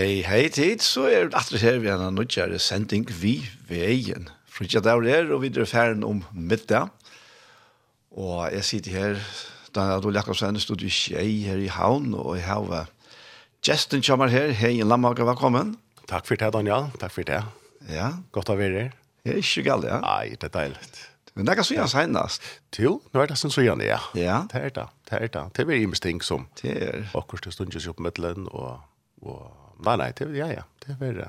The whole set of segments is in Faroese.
Hei, hei tid, så er det atre her vi har en nødgjere sending vi ved egen. Frutja der er, og videre er ferden om middag. Og jeg sitter her, Daniel Adol Jakobsen, stod i Kjei her i havn, og jeg har Justin kommer her. Hei, Lammaker, velkommen. Takk for det, Daniel. Takk for det. Ja. Godt å være her. Det er ikke galt, ja. Nei, det er deilig. Men det er så gjerne senest. Jo, nå er det sånn så gjerne, ja. Ja. Det er det, det er det. Det er veldig mye ting som... Det er. Akkurat det stundes opp med og, og Nei, nei, det, ja, ja, det er verre.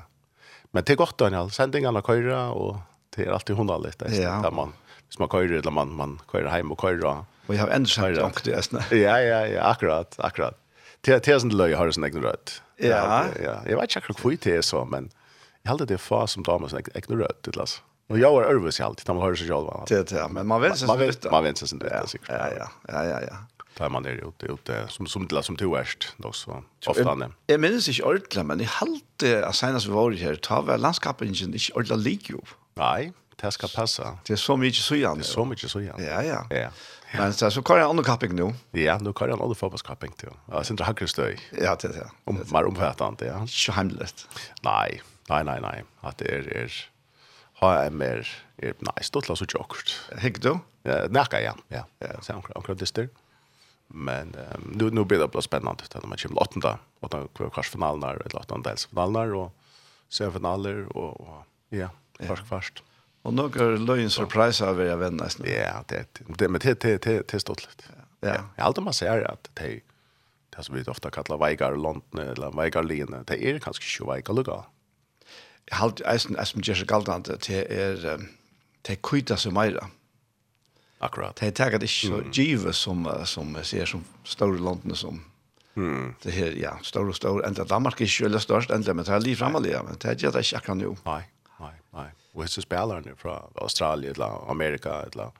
Men det er godt, Daniel. Sendingene køyre, og det er alltid hundra litt. Ja. Der man, hvis man køyre, eller man, man køyre hjem og køyre. Og jeg har enda sagt nok det, Østene. Ja, ja, ja, akkurat, akkurat. Det er sånn løy har det sånn egen rødt. Ja. ja. Jeg vet ikke akkurat det er så, men jeg held det er fa som damer sånn egen rødt, det altså. Og jeg är örvis i da man hører seg selv. Det det, men man vänjer sig. Man vänjer sig sikkert. Ja, ja, ja, ja, ja tar man det ute, ute som, som, som, som to erst. Då, så, ofta, jag, jag minns inte ordentligt, men jag halte att senast vi var här, ta väl landskapet inte ordentligt ligger upp. Nej, det ska passa. Det är så mycket så gärna. Det är så mycket så gärna. Ja, ja. ja. Men så, så kan jag andra kapping nu. Ja, nu kan jag andra fotbollskapping till. Jag syns inte hackar stöj. Ja, det ja. det. Om, mer omfattande, ja. Så hemligt. Nej, nej, nej, nej. Att det är... är HM er, er nei, stått la så tjokkert. Hikk du? Ja, nacka ja. Ja, ja. Så akkurat dyster. Men um, nu, nu blir det bara spännande när man kommer åttande, åttande kvartsfinalen eller åttonda delsfinalen och semifinaler och, och ja, först först. Och några löjn surprise av era vänner nästan. Ja, det det med det det det det stått lite. Ja. Jag alltid man säger att det det som vi ofta kallar Veigar London eller Veigar Line, det är kanske ju Veigar Luga. Jag har eisen eisen Jessica Galdant det är det kuita som mera. Mm Akkurat. Det tar det ikke mm. givet som, som jeg ser som store landene som Mm. Det här ja, stor och stor ända Danmark är ju störst ända men det är liv framåt men det är det jag akkurat nu. Nej, nej, nej. Och så spelar nu från Australien eller Amerika eller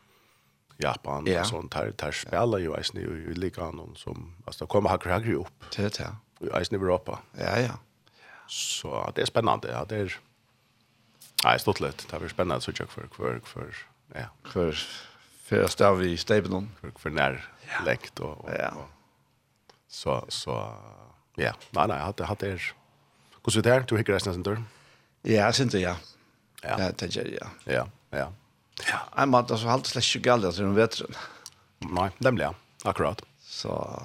Japan ja. och sånt här där spelar ju i ju i Ligan som alltså kommer ha högre upp. Det det. Och i Europa. Ja, ja. Så det är spännande. Ja, det är Nej, stort lätt. Det är spännande så jag för för för ja, för för att stå vid staben för, för när läkt och, och, ja. och så så ja. Nej nej hade hade er hur så där du hickar nästan inte ja synte ja. Ja. Det är ja. Ja ja. Ja jag måste alltså hålla släck galla så den vetren nej dem ja. Akkurat. Så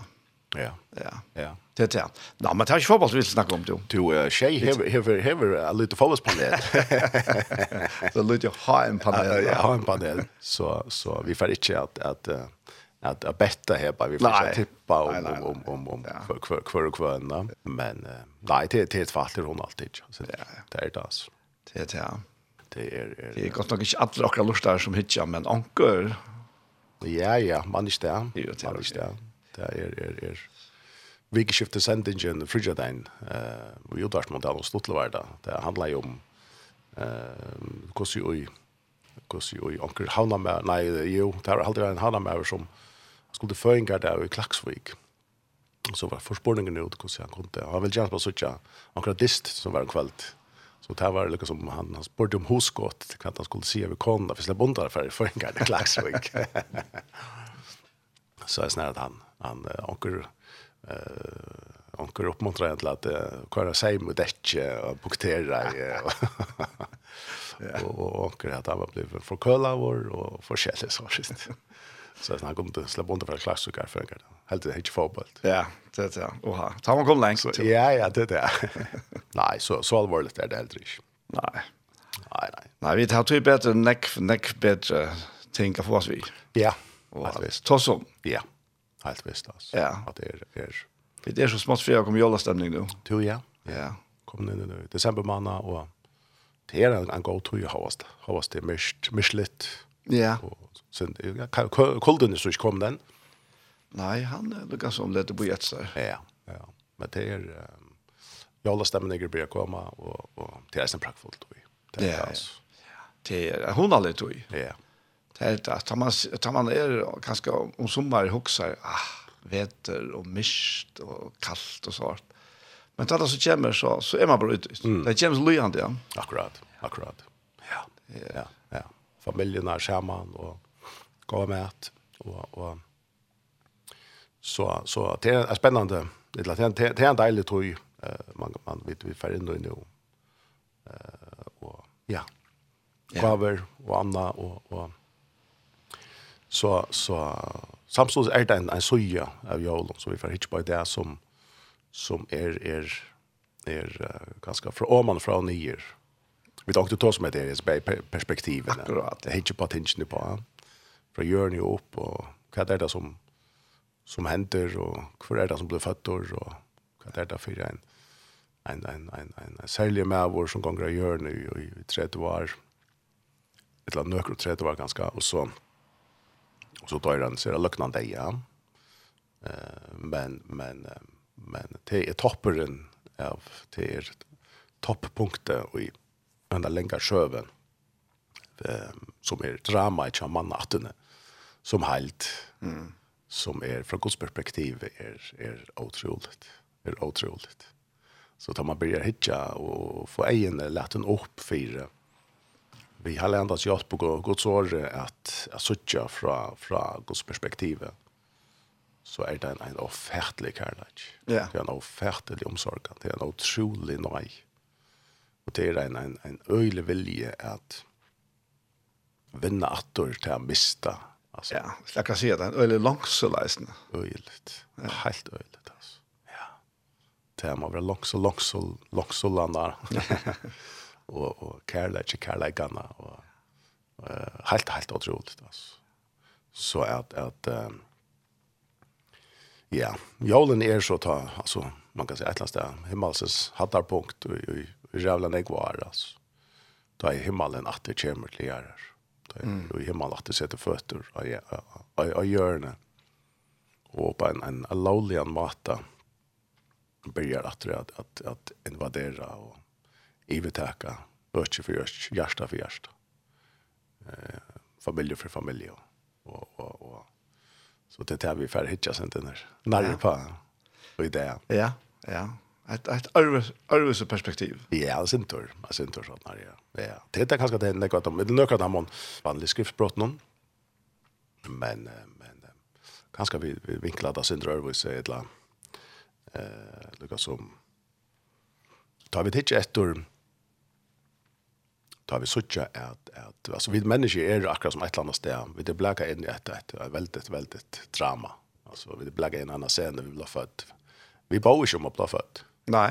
Ja. Ja. Ja. Det är. Nå, men tar ju fotboll vill snacka om då. Du eh tjej hever hever hever lite fotbollspanel. Så lite ha en panel. Ja, ha en panel. Så så vi får inte att att att att betta här bara vi får tippa om om om om om för för för kvarna. Men nej, det är ett fattigt hon alltid. Så det är det alltså. Det är det. Det är det är gott nog inte alla och lustar som hitcha men onkel. Ja, ja, man är där. Man är där. Det er, er, er vikeskiftet sendingen frugjedein uh, i Udarsmodellen og Stotleverda. Det handler jo om uh, hvordan jo hvordan jo onkel hanna med, nei, jo, det er aldri en havna med som skulle føringar där i Klaxvik. Så var forspåringen ut hvordan han kom til. Han ville gjerne på dist som var en kväll. Så det var liksom som han, han spurte om hosgått, hva han skulle se over konna för jeg slapp för for føringar der Klaksvik. så är snarret han han onkel eh onkel uppmuntrar till att köra sig mot däcke och punktera i och onkel att han blev för köla vår och för källa så sist. Så jag snackar om det släpp under för klassiker och kar för kar. Helt det hitch fotboll. Ja, det ja. Oha, tar man kom längst. Ja, ja, det det. Nej, så så allvarligt är det helt riktigt. Nej. Nej, nej. Nej, vi tar typ bättre neck neck bättre tänka för oss vi. Ja. Och visst. Tossum. Ja helt visst alltså. Ja. Att det är är det är så smått för jag kommer jolla stämning nu. Jo ja. Ja. Kom in nu. December månad och det är en en god tur jag har har det mest mislit. Ja. Och Sen kolden så jag kom den. Nej, han är lukar som det på ett så. Ja. Ja. Men det är um, jolla stämning börjar komma och och det är sen praktfullt då. Det är ja. alltså. Ja. Det är hon aldrig tror. Ja. Det är att man tar man är ganska om sommar huxar ah väder och mist och kallt och sånt. Men tar det så kommer så så är man bara ute. Mm. Det kommer lojande ja. Akkurat. Akkurat. Ja. Ja, ja. Familjen är samman och går med och och så så det är spännande. Det är det är en tror tog eh man man vet vi färd ändå nu. Eh och ja. Cover och Anna och och Så, så samtidig er det en, en søya av jølen, så vi får ikke på det som, som er, er, er uh, ganske fra åman fra nyer. Vi tar ikke ta som är deres perspektivene. Akkurat. Det er ikke på tingene på. Fra hjørnet opp, og hva er det som, som händer og hva er det som blir født, og hva er det for en, en, en, en, en, en særlig medvår som ganger av hjørnet i, i 30 år, et eller annet nøkker 30 år ganske, og så, så tar han sig löknan dig ja. Eh men men men det är topperen av det är topppunkten och i den där länka sjöven eh som är drama i chamanatene som helt mm. som är från Guds perspektiv är är otroligt är otroligt så tar man börjar hitta och få egen lätten upp fyra vi har landat oss hjälp på Guds år att att söka från från Guds perspektiv så är det en, en offertlig kärlek. Ja. Det är en offertlig omsorg. Det är en otrolig nøy. Og det er en, en, en øyelig vilje at vinna attor til å mista. Altså. Ja, jag kan säga det. En öjlig långsuläsning. Öjligt. Ja. Helt öjligt altså. Ja. Det er man väl långsul, långsul, långsulandar. och och kærleik kärlekarna och eh helt helt otroligt alltså. Så at, att um, ja, jolen är så ta alltså man kan säga ett lasta himmelsens hattar punkt i jävla det var alltså. Ta i himmelen att det kommer till er. Ta i himmelen att det sätter fötter av och görna. Och på en en lowlian mata börjar att att att invadera och ivetaka, ötje för ötje, hjärsta för hjärsta. Eh, familj för familj. Och, och, och. Så det tar vi färre hittar sen den här. Närre på. Och i det. Ja, ja. Ett, ett arvus perspektiv. Ja, det är inte tur. Det är tur sånt här, ja. ja. Det är kanske det enda gott om. Det är något om man vanlig skriftbrott någon. Men, men kanske vi, vi vinklar det sin arvus är ett land. Eh, lukar som tar vi titt efter tar vi sucha at, at altså, vi mennesker er akkurat som et eller annet sted. Vi det blæka inn i et, et, et veldig, veldig drama. Altså, vi det blæka inn i en annen scene vi blir født. Vi bor ikke om å bli født. Nei.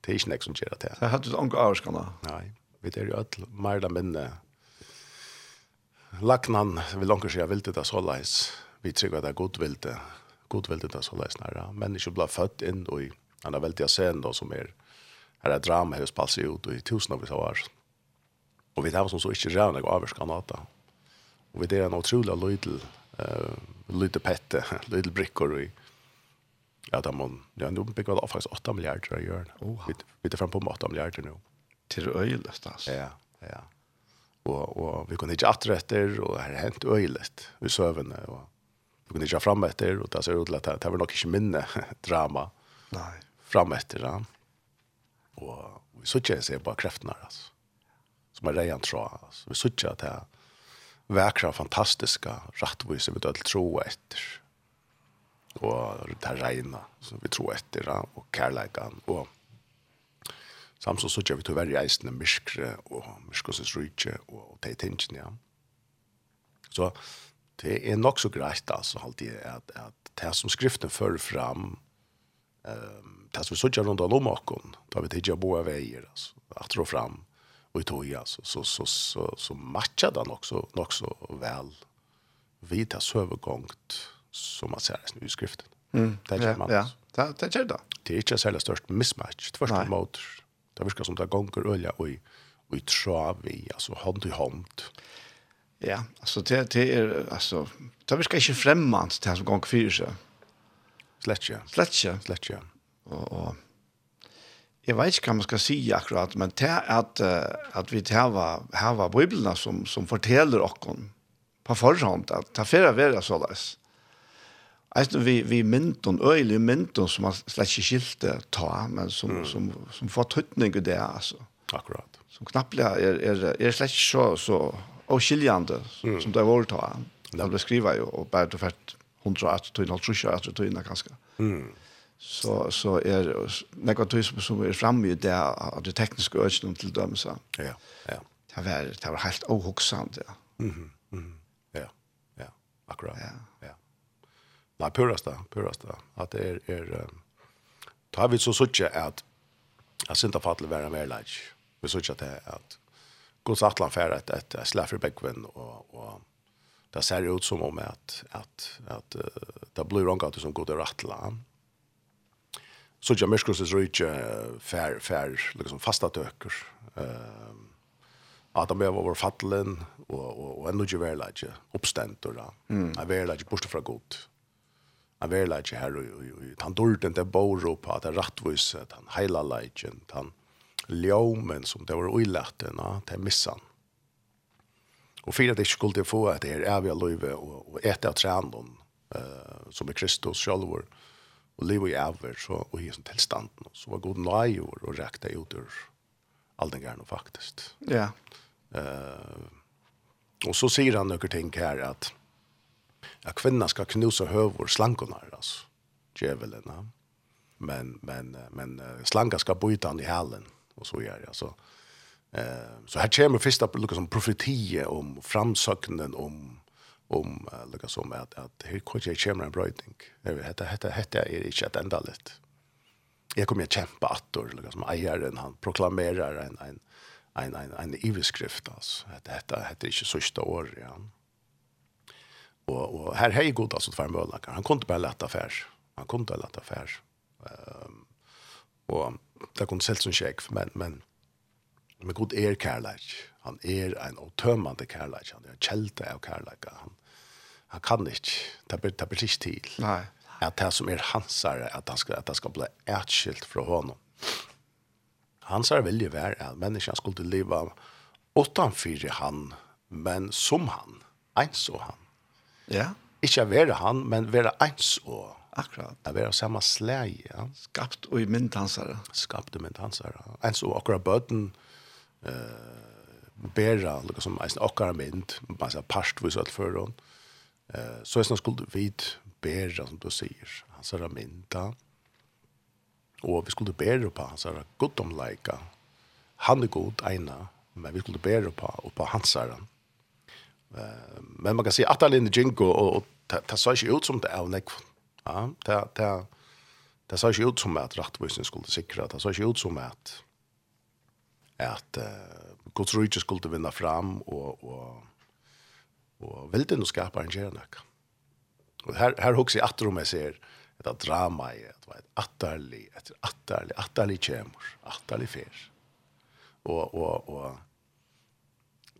Det er ikke nek som gjør det. Det hadde du anker avskene. Nei, vi er jo alt mer eller mindre. laknan vil langt seg vildt det så leis. Vi tror at det er god vildt det. god vildt det så leis nære. Mennesker blir født inn i en veldig scene som er her er drama hos Palsi ut i tusen av år. Og vi tar som så ikke rævn og avvarsk av nata. Og vi tar en utrolig lydel, uh, lydel pette, lydel brikker i Ja, da må, ja, nå bygger vi faktisk 8 milliarder å gjøre. Oha. vi, vi tar frem på 8 milliarder nå. Til øyelest, altså. Ja, ja. Og, og vi kunne ikke atre etter, og det har hent øyelest i søvende, og vi kunne ikke ha frem etter, og det ser ut til at det var nok ikke minne drama. Nei. Frem etter, ja. Og vi så ikke jeg ser bare kreftene her, altså som er rejan tråd. Så vi suttar at det er vekra fantastiska rattvis vi död tro etter. Og det er regna som vi tror efter och kærleikan. Och samt så suttar vi tyvärr i eisen myskre och myskosens rydtje och, och ja. Så det är nog så grejt alltså alltid att, att det som skriften för fram ehm det tas vi såg runt om och då vi tidigare boa veier, alltså att dra fram och i tog alltså så så så så matchar den också så väl vita övergångt som man ser i skriften. Mm. Det är man. Ja, det det är det. Det är inte så störst mismatch första mot det verkar som det gånger öliga och i och i trav i alltså hand i hand. Ja, alltså det det är alltså det ska inte främmande det som gång fyra. sig. Slätcha. Slätcha. Och och jeg vet ikke hva man skal si akkurat men det at, att att vi har va Bibelene som som forteller oss på forhånd, at det er ta å være så løs. Eisen vi vi mynton öle mynton som man ikke skilte ta men som mm. som som får tøtning i det altså. Akkurat. Som knappt er, er slett ikke så så och skiljande mm. som det er vårt ta. Det beskriver ju och bara för 100 att till 0 tror jag att det är ganska. Mm så så är några tusen som är framme i där av det tekniska ökningen till dem så. Ja. Ja. Det var det var helt ohuxant. Ja. Mhm. Mm ja. Ja. Akkurat. Ja. ja. Nei, purast da, purast da. Att det är är um, tar vi så såch att att synda fattel vara mer leik. Vi såch att at Guds atlan för att et slaffer bäckvin och och det ser ut som om att att at uh, det blir rongat som går det atlan så jag myrskos rike fair fair liksom fasta töker. Ehm att de var var fallen och och och ändå ju väl lite uppständ och då. Jag väl lite borta från gott. Jag väl lite här och han dolt inte bor på att rättvis att han hela legend han ljomen som det var oillatten va det missan. Och för att det skulle få att det är vi löve och och äta tränadon eh som är Kristus själv. Eh og liv i æver, så, og i sånn tilstanden, så var god nøy år, og rekte ut ur all den gjerne, faktisk. Ja. Uh, og så sier han noen ting her, at, ja, kvinna skal knuse høver slankene, altså, djevelene, men, men, men slanka skal byta han i hælen, og så gjør det, så, Uh, så her kommer først, liksom, profetie om framsøknen, om om uh, lika som att att hur kan jag kämpa en brötning. Det vet hetta hetta hetta är inte att ända. Jag kommer att kämpa att då lika som ägaren han proklamerar en en en en en iveskrift alltså. Hetta hetta hetta är inte sista år ja. Och och här hej god alltså två månader. Han kunde bara lätta affär. Han kunde lätta affär. Ehm och det kunde säljs som check men men men god er kærleik. Han är er en otömmande kærleik. Han er en kjelte av kærleik. Han han kan ikke, det blir, det blir ikke til. Nei. At det som er hansare, at han skal, at han skal bli etskilt fra honom. Hansare vilje være at menneskene skulle leva utanfyr han, men som han, ens og han. Ja. Ikke være han, men være ens og Akkurat. Det var samma släge. Ja. Skapt och i myntansare. Skapt med hansare. En så akkurat bøten eh, bära, liksom, en akkurat mynt, bara parstvis allt för honom. Eh, så är det skulle vi bära som du säger. Han sa minta. Och vi skulle bära på hans sa gott om lika. Han är god ena, men vi skulle bära på och på hans sa Eh, men man kan se att Aline Jinko och, och ta, så ju ut som det är nek. Ja, det, det, Det så ikke ut som at rettvisning skulle sikre, det så ikke ut som at at uh, Guds rydde skulle vinna fram og, og Og vil det nå skapa en gjerne Og her, her hos jeg atter om jeg ser et drama i at det var et atterlig, et atterlig, atterlig kjemur, atterlig fer. Og, og, og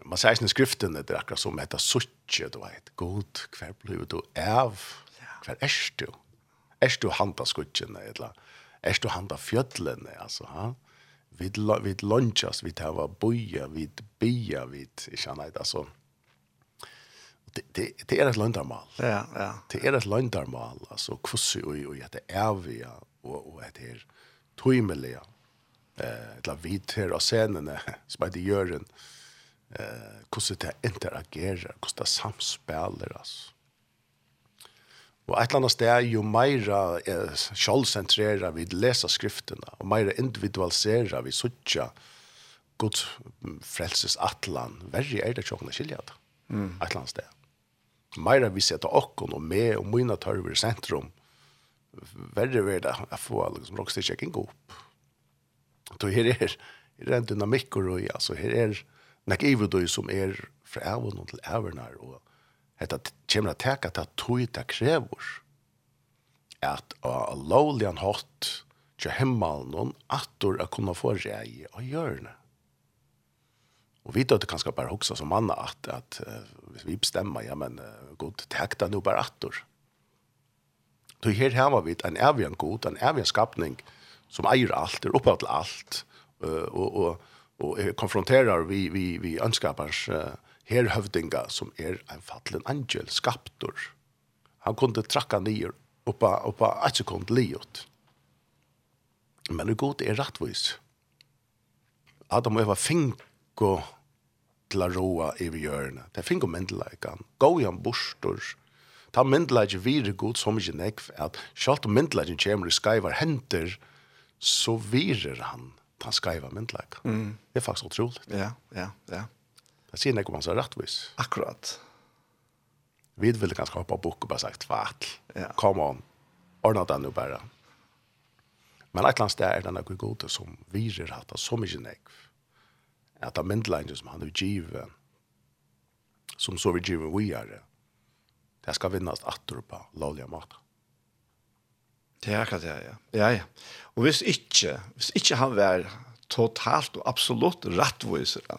man sier i skriften det er akkurat som etter suttje, du vet, god, hver blir du av, hver er du? Er du handa skuttjene, eller er du handa fjødlene, altså, ha? Vid, vid lunches, vid hava boja, vid bia, vid, ikke annet, altså, det det det är ett löndarmal. Ja, ja. Det är ett löndarmal alltså kussi och och jätte ärviga och och det är tymeliga. Eh ett la vit här och scenen som det gör en Eh kussi det interagerar, kussi det samspelar alltså. Og et eller annet sted, jo mer eh, sjålsentrera vi lesa skriftene, og mer individualiserer vi suttja Guds frelses atlan, verri er det sjåkna skilja det. Mm. Et eller annet sted mer vi setta okkon og med og mine tørver i sentrum. Verre ver det jeg får liksom rockstitchekking opp. Så her er, her er en dynamikk og røy, altså her er nek ivedøy som er fra evnen til evner, og hetta kjemra teka ta tog ta krevor at a lowlian hot tja hemmalen attor a kunna få rei og hjørne. Og vi tar det kanskje bare hoksa som manna at, at uh, hvis vi bestemmer, ja, men uh, god, takk da nå bare atter. Så her har vi en evig en god, en evig skapning som eier alt, er oppe til alt, uh, og, og, og konfronterar konfronterer vi, vi, vi ønskapers uh, herhøvdinga som er en fattelig angel, skaptor. Han kunde trakka nyer oppa, oppa et sekund liot. Men det god er rettvis. Adam og Eva fink og alla roa i vi hjørne. Det finner myndeleikan. Gå i han bostor. Ta myndeleikan vire god som ikke nekv, at selv om myndeleikan kommer i skaivar henter, så virer han ta skaiva myndeleikan. Mm. Det er faktisk utroligt. Ja, ja, ja. Det sier nekv om han så rettvis. Akkurat. Vi ville kanskje hoppa bok og bare sagt, fatt, ja. kom on, ordna den nu bare. Men et eller annet sted er det noe gode som virer hatt, så ikke nekv att han myndlande som han är given som så vi given vi er det det skal vinnas atter på lovliga mat det er akkurat det, ja ja ja Og hvis ikke, hvis ikke han var totalt og absolutt rettviser, då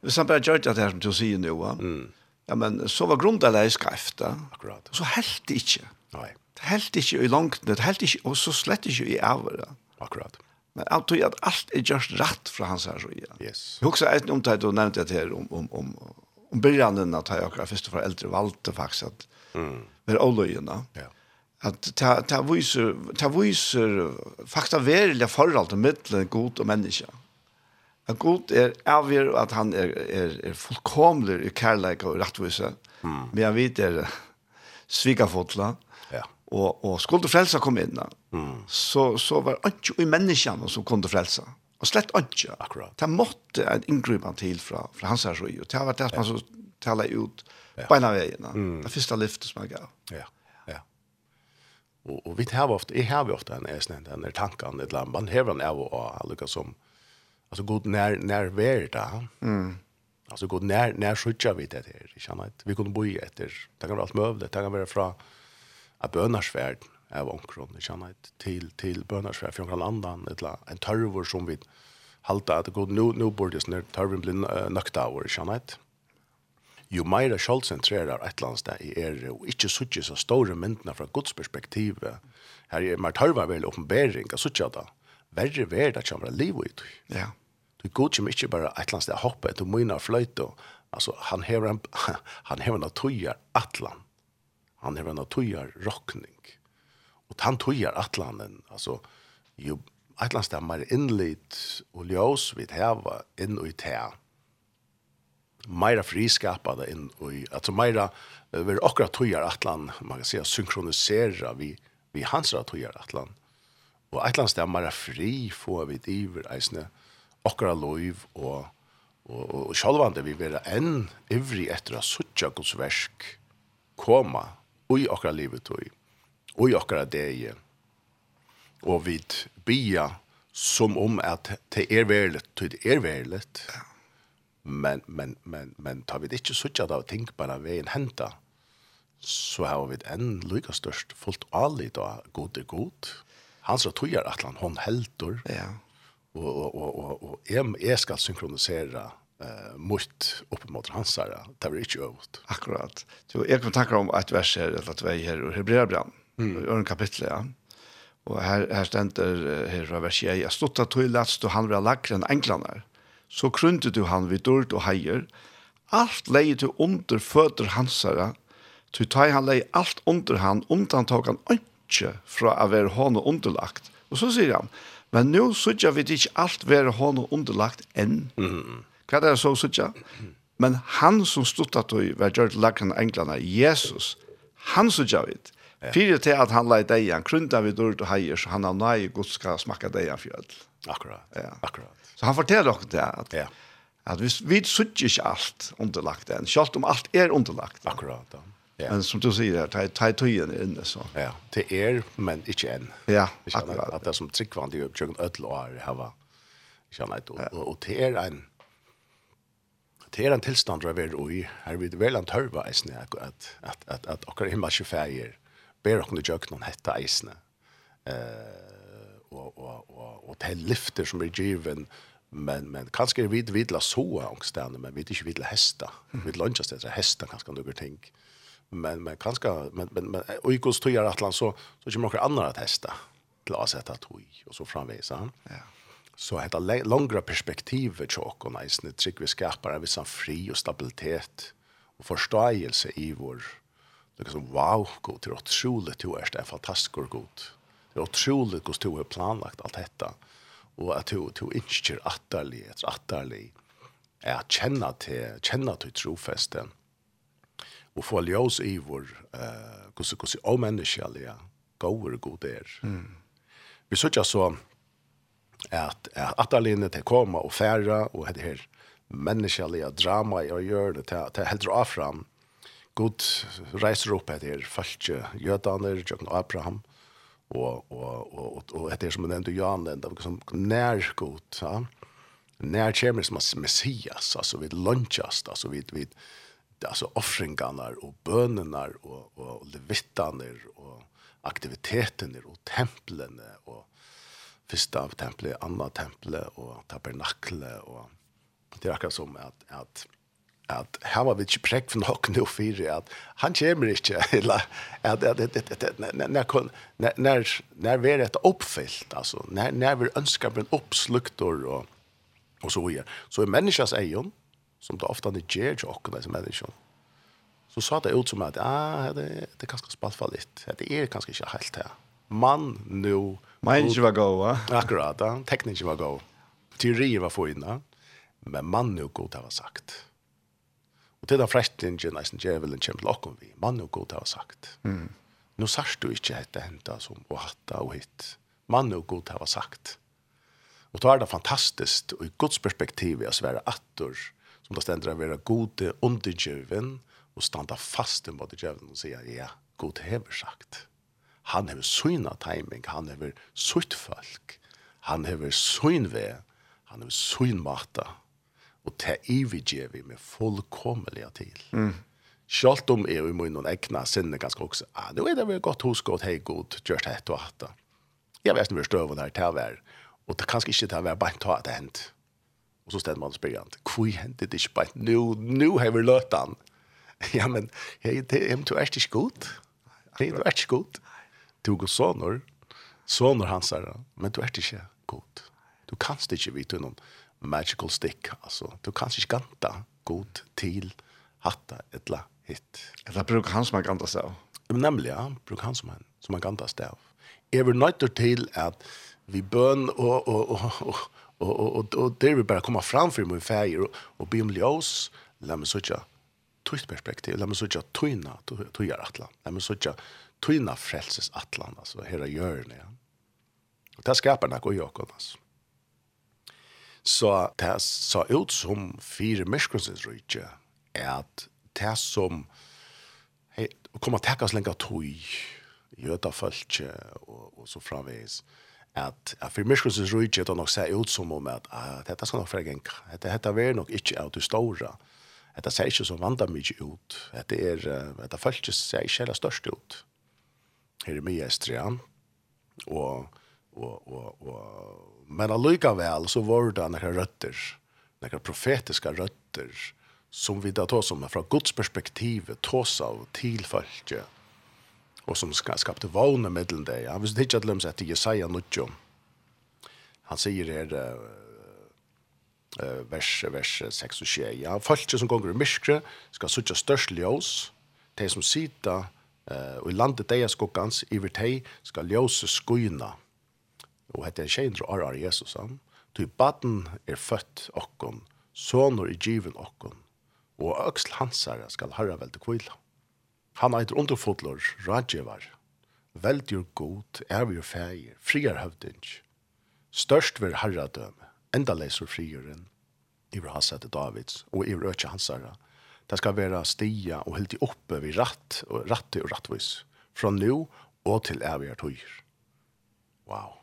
Hvis han bare gjør det her som du sier nå, ja, mm. ja, men så var grunden det ja. Akkurat. Så helt det ikke. Nei. Det helt ikke i langt, det helt ikke, og så slett ikke i ævere. Akkurat. Men han tror att allt är just rätt fra hans här så igen. Yes. Jeg husker ett om det då nämnde jag her om om om om början at jeg akkurat först för äldre valgte faktiskt at mm. med olöjena. Ja. Att ta ta visar ta visar fakta verliga förhåll till mellan god og människa. At god är avgjør att han är är, er fullkomlig i kærleik og rettvise. Mm. Men jag vet det svika fotla. Mm Og, og skulle frelsa komme inn, mm. så, så var det ikke i menneskene som kunne frelsa. Og slett ikke. Akkurat. Det måtte en inngripen til fra, fra hans her. Og det var det som man så taler ut ja. beina veien. Mm. Det første lyftet som jeg gav. Ja. ja. Og, og vi har ofte, jeg har ofte en esnen, den er tanken, et eller. Man har en av og alle som, altså god nær, nærvær da. Mm. Altså god nær, nær skjøtja vi det her, ikke sant? Vi kunne bo i etter, det kan være alt møvlet, det kan være fra, av bønarsverd av omkron, ikke annet, til, til bønarsverd fra omkron andan, et etla, en tørvor som vi halda at god, nu, nu burde jeg snart tørven bli nøkta av, ikke sant, Jo meira sjálvsentrerar et eller annet sted i er, og ikke suttje så store myndene fra Guds perspektiv, her er mer tørva vel åpenbering, og suttje da, verre verda kommer liv ut. Ja. Du går ikke mye bare et eller annet sted hoppe etter mine fløyte, altså han hever en, han hever en tøyer atlan han har en tøyar rockning. Og han tøyar atlanen, altså, jo, atlan stemmer innlit og ljøs vid heva inn og i tea. Meira friskapade inn og altså meira, ver akkurat tøyar atlan, man kan säga, synkronisera vi, vi hans tøyar atlan. Og atlan stemmer fri få vi iver eisne, akkurat loiv og Og, og, og sjálvande vi vera enn ivri etter a suttja Guds versk koma og i okkara livet og i, og i okkara degi. Og vi bia som om at det er verlet, det er verlet, Men, men, men, men tar vi det ikke att av ting bara veien henta, så har vi en lykka størst fullt alit då god er god. Han så tog at han håndhelter. Ja. Og, og, og, og, og jeg, jeg skal synkronisere eh mot upp mot hans där det var inte övrigt. Akkurat. Så jag kan tacka om ett vers här eller två här och Hebreerbrevet. Mm. Och en kapitel ja. Och här här ständer här från vers 6 stått att till last då han var lackren enklarna. Så krunte du han vid dult och hejer. Allt leje du under fötter hansara. Du tar han leje alt under han undantag han inte från att vara honom underlagt. Og så säger han, men nu såg vi vid alt allt vara honom underlagt enn. Mm. Hva er det så suttja? Men han som stod at du var gjørt lakken englene, Jesus, han suttja vidt. Fyrir til at han leit deg, han krunda vid dørt og heier, så han har nei gud skal smakka deg en fjöld. Akkurat, ja. akkurat. Så han forteller dere det, at, ja. at vi, vi sutter ikke alt underlagt enn, selv om alt er underlagt. Akkurat, ja. Ja. Men som du sier, ta ta tøyen inne så. Ja, det er, men ikke enn. Ja, akkurat. At det som tryggvandig oppkjøkken ødel og er, hava, ikke annet, og, og, og det er en, det er en tilstand der vi er i, her vi vel en tørva eisne, at, at, at, at okkar himmelske feir ber okkar jøk noen hetta eisne. Eh, og, og, og, og det er lyfter som er given, men, men kanskje er vi vidla soa angstene, men vi er ikke vidla hesta. Vi er lunches etter hesta kanskje noen ting. Men, men kanskje, men, men, men, og i gods tøyer atlan så, så kommer noen andre at hesta til å sette tøy, og så framvis. Ja. Ja Så hetta långra perspektivet tjock och nice när trick vi skapar en viss fri och stabilitet och förståelse i vår det som wow god till otroligt du är det fantastiskt och god. Det är otroligt hur du har planlagt allt detta och att du du inskjer attarlighet attarlig är att känna till känna till trofästen och få ljus i vår eh hur så hur så omänskliga goda god är. Mm. Vi söker så at at atalinne til koma og færa og det her menneskelige drama i å gjøre det til, til helt av fram god reiser opp etter falske jødaner, Jøkken Abraham, og, og, og, og etter som jeg nevnte Jan, det var liksom nær god, ja? nær kommer som Messias, altså vi lunchast, altså vi, vi altså offringarna og bønene og, og levittene og aktiviteterna og templene og första av templet, andra templet och tabernaklet och det är akkurat som att att att här var vi inte präkt för något nu för att han kommer inte eller att när när när när vi är ett uppfyllt alltså när när vi önskar en uppsluktor och och så vidare så är människans egen som det ofta är ger och det som människan så sa det ut som att ah det det kanske spaltfallit det är kanske inte helt här man nu... Människa var god, va? Akkurat, ja. Tekniker var god. Teorier var få. Men man nu god har sagt. Og til den frestingen, nesten djevelen kommer til åkken vi. Man nu god har sagt. Mm. Nu sørst du ikke hette henta som och hatta og hitt. Man nu god har sagt. Og då er det fantastiskt og i Guds perspektiv å være attor som det stender å være gode under og standa stanna fast imot djevelen og sier, ja, god hever sagt han hever syna timing, han hever sutt folk, han hever synve, han hever synmata, og te ividje vi med fullkommelige til. Mm. Sjalt om er vi må noen egna sinne ganske også, ah, nu er det vel godt hosgått, hei god, gjørst hett og hatt. Jeg vet ikke om vi er støvende her, og det er kanskje ikke til å være bare ta at det hendt. Og så stedde man og spørger han, hvor hendt det ikke bare, nå, nå løtt han. ja, men, hei, det er ikke god. Hei, du er ikke god du går sonor sonor hans er, men du er ikke god. Du kanst ikke vite noen magical stick, altså. Du kanst ikke ganta god til hatta etla hit Eller brukar han som er ganta Men Nemlig, ja. Bruk han som han som er ganta stav. Jeg vil nøyter til at vi bøn og, og, og, og, og, og, og, og der vi bare kommer fram for min fæger og, og be om ljøs, la meg sånn tøyt perspektiv, la meg sånn tøyna tøyar atla, la meg sånn tøyna frelses atlan, altså, her er hjørne, ja. Og det skapar nokko og jokken, altså. Så det sa ut som fire myskonsens rydtje, er at det som hei, kommer til å lenge tøy, jøda følge og, og så framvis, at, at for myskonsens rydtje, det nok ser ut som om at ah, dette skal nok fra genka, dette, dette er nok ikke av det store, dette ser ikke så vandra mye ut, dette er, dette følge ser ikke heller størst ut. Hermia Estrian och och och og, men allikevel så var det noen rötter noen profetiska rötter som vi da tar som från Guds perspektiv tås av till folket och som skapte vågna mellan det. Han visste ikke att de etter Jesaja Nuttjo. Han säger her, eh vers vers 6 og 7. Ja, folket som går i myskre ska suttje størst ljus. De som sitter Uh, og i landet deia skuggans, iver tei, skal ljøse skuina. Og hette en tjejndra år arar Jesus, han. Ty baden er født okkon, sonor i given okkon, og øksl hansare skal harra vel til kvila. Han eitir underfotlor, radjevar, veldjur god, evjur feir, friar høvdinj. Størst vir harradøme, enda leisur friuren, iver hans Davids, og iver økje hansare, og Det skal være stia og helt i oppe vid ratt, og rattig og rattvis. Fra nu og til evige tøyer. Wow.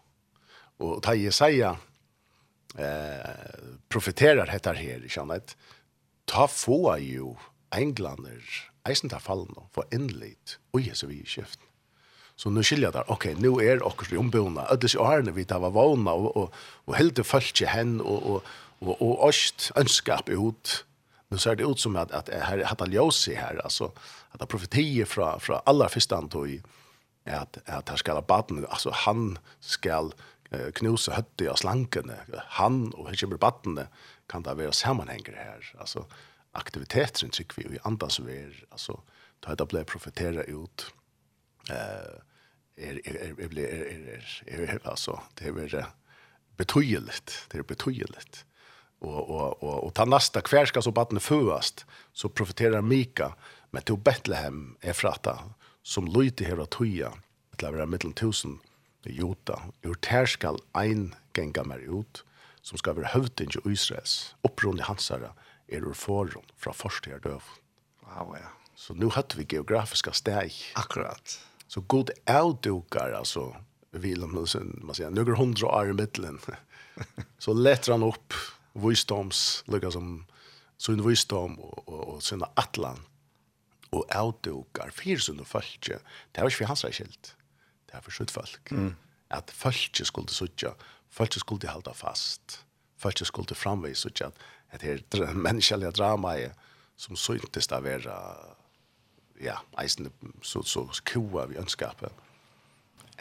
Og ta Jesaja eh, profeterar hettar her, kjennet. Ta få jo englander, eisen ta fallen og få innlitt, og Jesu vi i kjeften. Så nu skilja där. Okej, okay, nu är er också i ombona. Öddes och Arne vi tar var vana och och och helt det följde hen och och och och öst önskap ut nu ser det ut som att att här hade Ljosi här alltså att profetier från från allra första antog att att här ska barn alltså han skall uh, knusa hötte av slanken. Han och hur batten kan det vara sammanhänger här? Alltså aktiviteten tycker vi i andas vi är alltså ta det blev profetera ut. Eh är är är är är alltså det är betydligt det är betydligt og og og och ta næsta kvær ska så barnet födast så profeterar Mika men till Betlehem är fratta som lyte här att höja till över mitten tusen i Jota ur tärskal ein genga mer ut som ska vara hövding i Israels uppron i hansara er ur förron från första döv. Wow ja. Så nu hade vi geografiska steg. Akkurat. Så god outdukar alltså Willem Nilsen, man säger, några hundra år i mittlen. så lättar han upp visdoms, lukka som sin visdom og, og, og sin atlan og avdukar fyrir sunn fölkje, det var ikke for hans skilt, det var for sutt folk. Mm. At fölkje skulle suttja, fölkje skulle halda fast, fölkje skulle framvis suttja at det er menneskelige drama er som syntes av vera, ja, eisen så, så kua vi ønskapet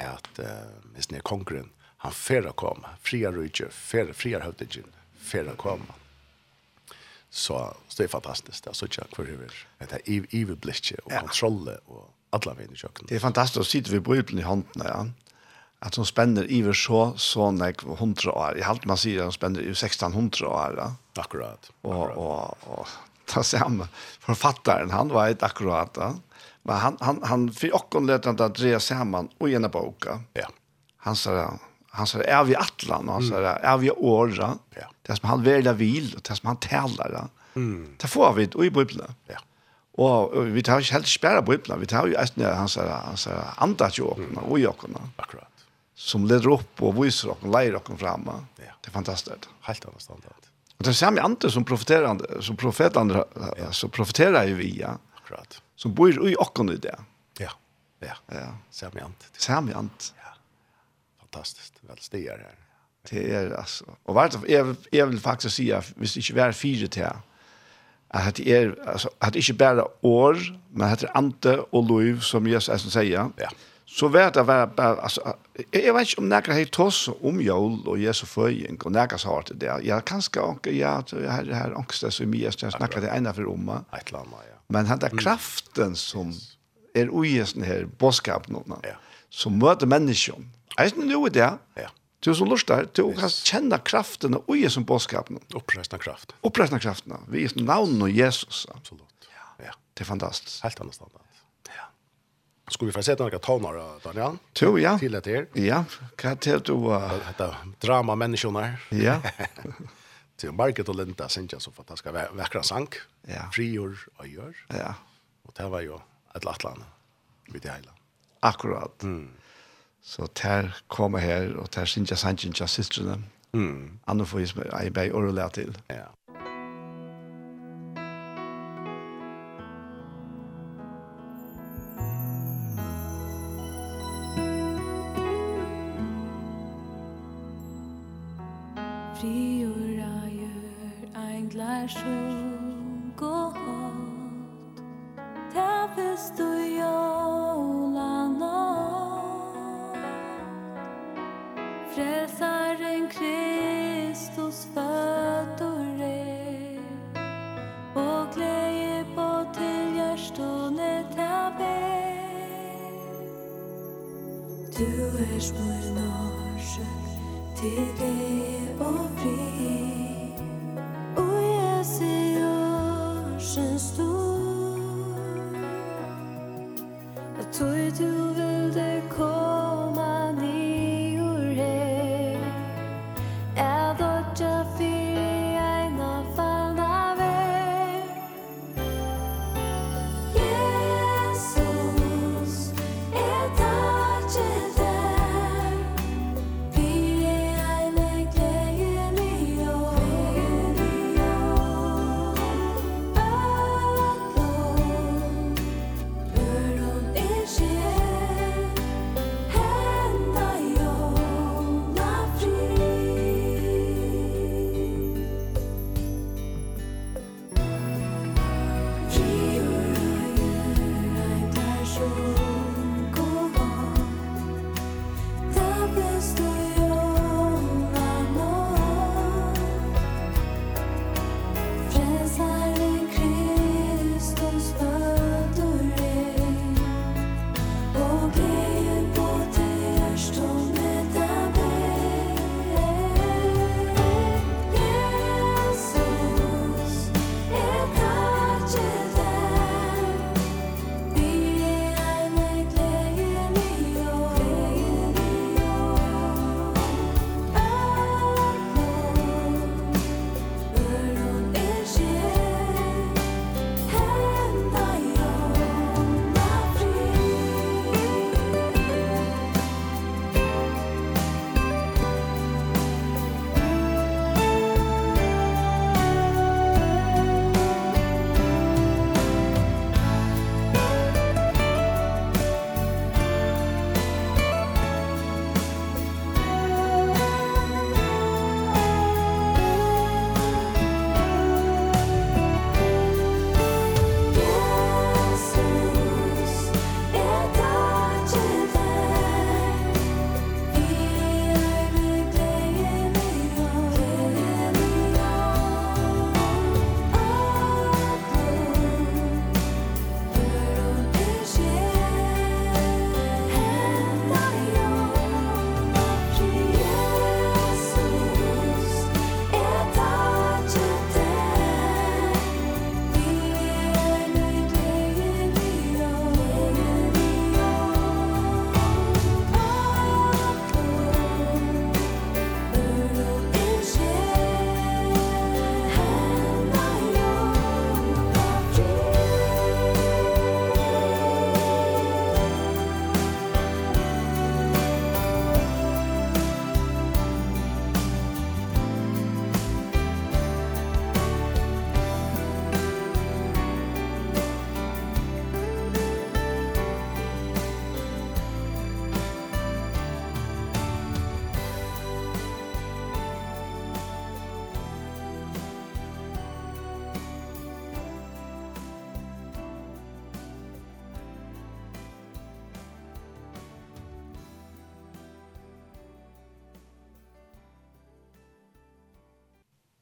at uh, hvis ni er kongren, han færa kom, fria rydje, fer fria høvdegjen, ferien komma. Så, så det är fantastiskt. Det är så tjock för hur det är överblick och kontroll och alla vägen i köken. Det är fantastiskt att sitta vid bryteln i hånden, Ja. Att hon spänner iver så så när hundra år. Jag halt man säger att hon spänner i 1600 år. Ja. Akkurat. Och, och, och ta samma författaren han var ett akkurat. Ja. Men han han han för och lät han att dra samman och ena boka. Ja. Han sa han sa, er vi atlan och han sa, er vi åra. Ja. Det som han vill vil, og det som han talar. Mm. Det får vi i Bibelen. Ja. Og, og vi tar ikke helt spæra Bibelen, Vi tar jo att han sa, han säger andra og i jobbna. Akkurat. Som leder opp og viser och leier och frem. Ja. Det er fantastisk. Helt annet standard. Og det ser mig andre som profeterande som profetande så profeterer jo vi ja. Akkurat. Som bor i åkken i det. Ja. Ja. Ja. Ser mig ant. Ser andre. ja fantastiskt väl stigar här. Det är alltså och vart jag jag vill faktiskt säga visst inte vara fyra till att det är alltså att inte bara år men att det ante och lov som Jesus som säger. Ja. Så vart det var alltså jag vet inte om några helt toss om jul och Jesu föring och några så har det där. Jag kanske anka ja jag har det här angst så mycket jag snackade ända för om. Ett lama ja. Men han där kraften som är ojesen här boskapen någon. Ja. Som möter människan Eisen nu i det. Ja. Du som lustar, du kan kjenne kraften og i som bådskapen. Oppreisna kraft. Oppreisna kraften. Vi er navn og Jesus. Absolutt. Ja. ja. Det er fantastisk. Helt annet standard. Ja. Skal vi få se noen toner, Daniel? Jo, ja. Til dette her. Ja. Hva til du? Uh... Dette drama-menneskene. Ja. til Margit og Linda synes jeg så fantastisk vekkere sang. Ja. Frigjør og gjør. Ja. Og det var jo et eller annet vi det. Akkurat. Mm. Så tær kommer her, og der synes jeg sannsyn til systrene. Mm. Andre får jeg bare året til. Ja.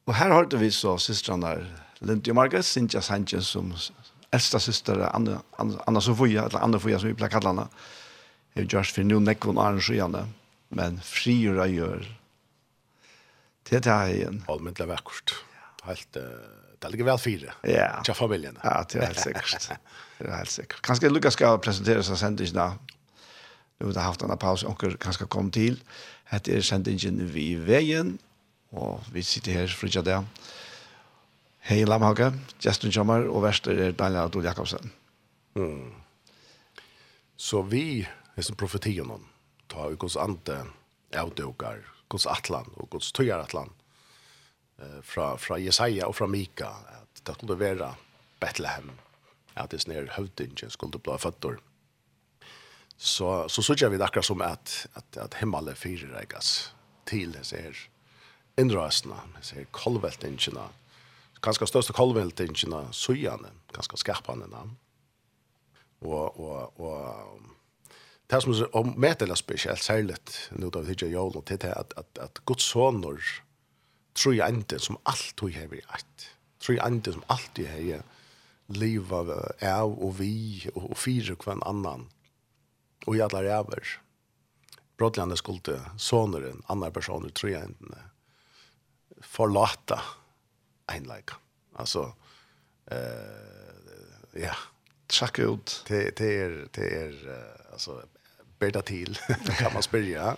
Og her har vi så systrene Lindy og Margaret, Cynthia Sanchez, som eldste syster, Anna, Anna Anna Sofia, eller Anna Sofia som vi pleier kallene. Jeg har gjort for noen nekvån og arrangøyene, men frigjør jeg gjør. Det er det her igjen. Allmentlig vekkert. Helt, uh, det ligger vel fire. Ja. Til familien. Ja, det er helt sikkert. det er helt sikkert. Kanskje Lukas skal presentere seg sendingene. Nå har vi haft en pause, og kanskje kom til. Hette er sendingen vi veien, og vi sitter her fritja det. Hei Lamhage, Justin Kjammer, og verster er Daniel Adol Jakobsen. Mm. Så vi, som profetien om, tar jo gos ante avdøkar, gos atlan og gos tøyar atlan eh, fra, fra Jesaja og fra Mika, at det skulle være Bethlehem, at det snir høvdingen skulle bli føtter. Så, så sørger vi det akkurat som at, at, at himmelen fyrer til disse her innrøsene, sier kolveltingene, ganske største kolveltingene, søgjene, ganske skarpene navn. Og, og, og det som er om medelig spesielt, særlig nå da vi ikke gjør det, er at, at, at Guds sønner tror jeg enten som alt du har vært. Tror jeg enten som alt hun har livet av og vi og, og fire hver annan og i alle ræver. Brodlande skulle såneren, andre personer, tror jeg enten forlata einleika. Alltså eh ja, tjekk ut till till till alltså bedre till kan man spela.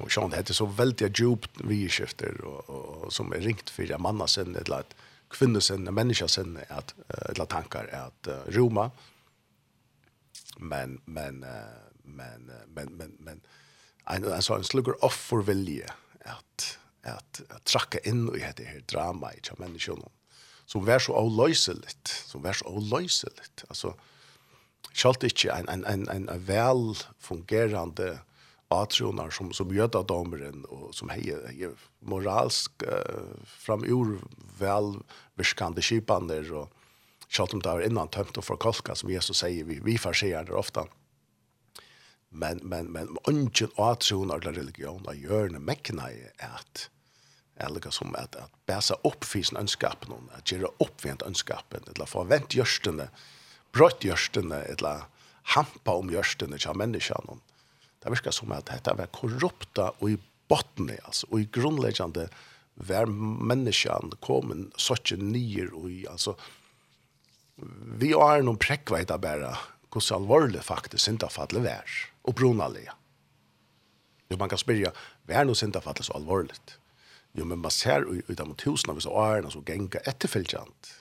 Och Sean det er så väldigt djupt vi skifter och, og, som är ringt for en mann sen eller att kvinnor sen människa sen att eller tankar är att Roma men men men men men men en en sån slugger off för vilje att at, at trakka inn i dette her drama i tja menneskjonen, som vær så avløyselig som vær så avløyselig Altså, kjalt ikkje en, en, en, en, en vel fungerande atronar som, som gjøda domeren, og som hei moralsk uh, framur vel virkande kipander, og sjalt om det var innan tømt og forkolka, som Jesus sier, vi, vi farserer det ofta. Men, men, men ungen atronar eller religion av hjørne mekna er at eller som at, at bæsa opp fisen sin ønskap noen, at gjøre opp for ønskap, eller forvent gjørstene, brøtt gjørstene, eller hampa om gjørstene til menneskene. Det virker som at dette var korrupta og i bottene, altså, og i grunnleggende var menneskene kommet en sånn nye og i, altså, vi har noen prekkveita bare, hvordan alvorlig faktisk syndafallet vær, og bronalige. Jo, man kan spørre, hva er noe syndafallet så alvorligt? Jo, men man ser ut av tusen av disse årene som ganger etterfølgjant.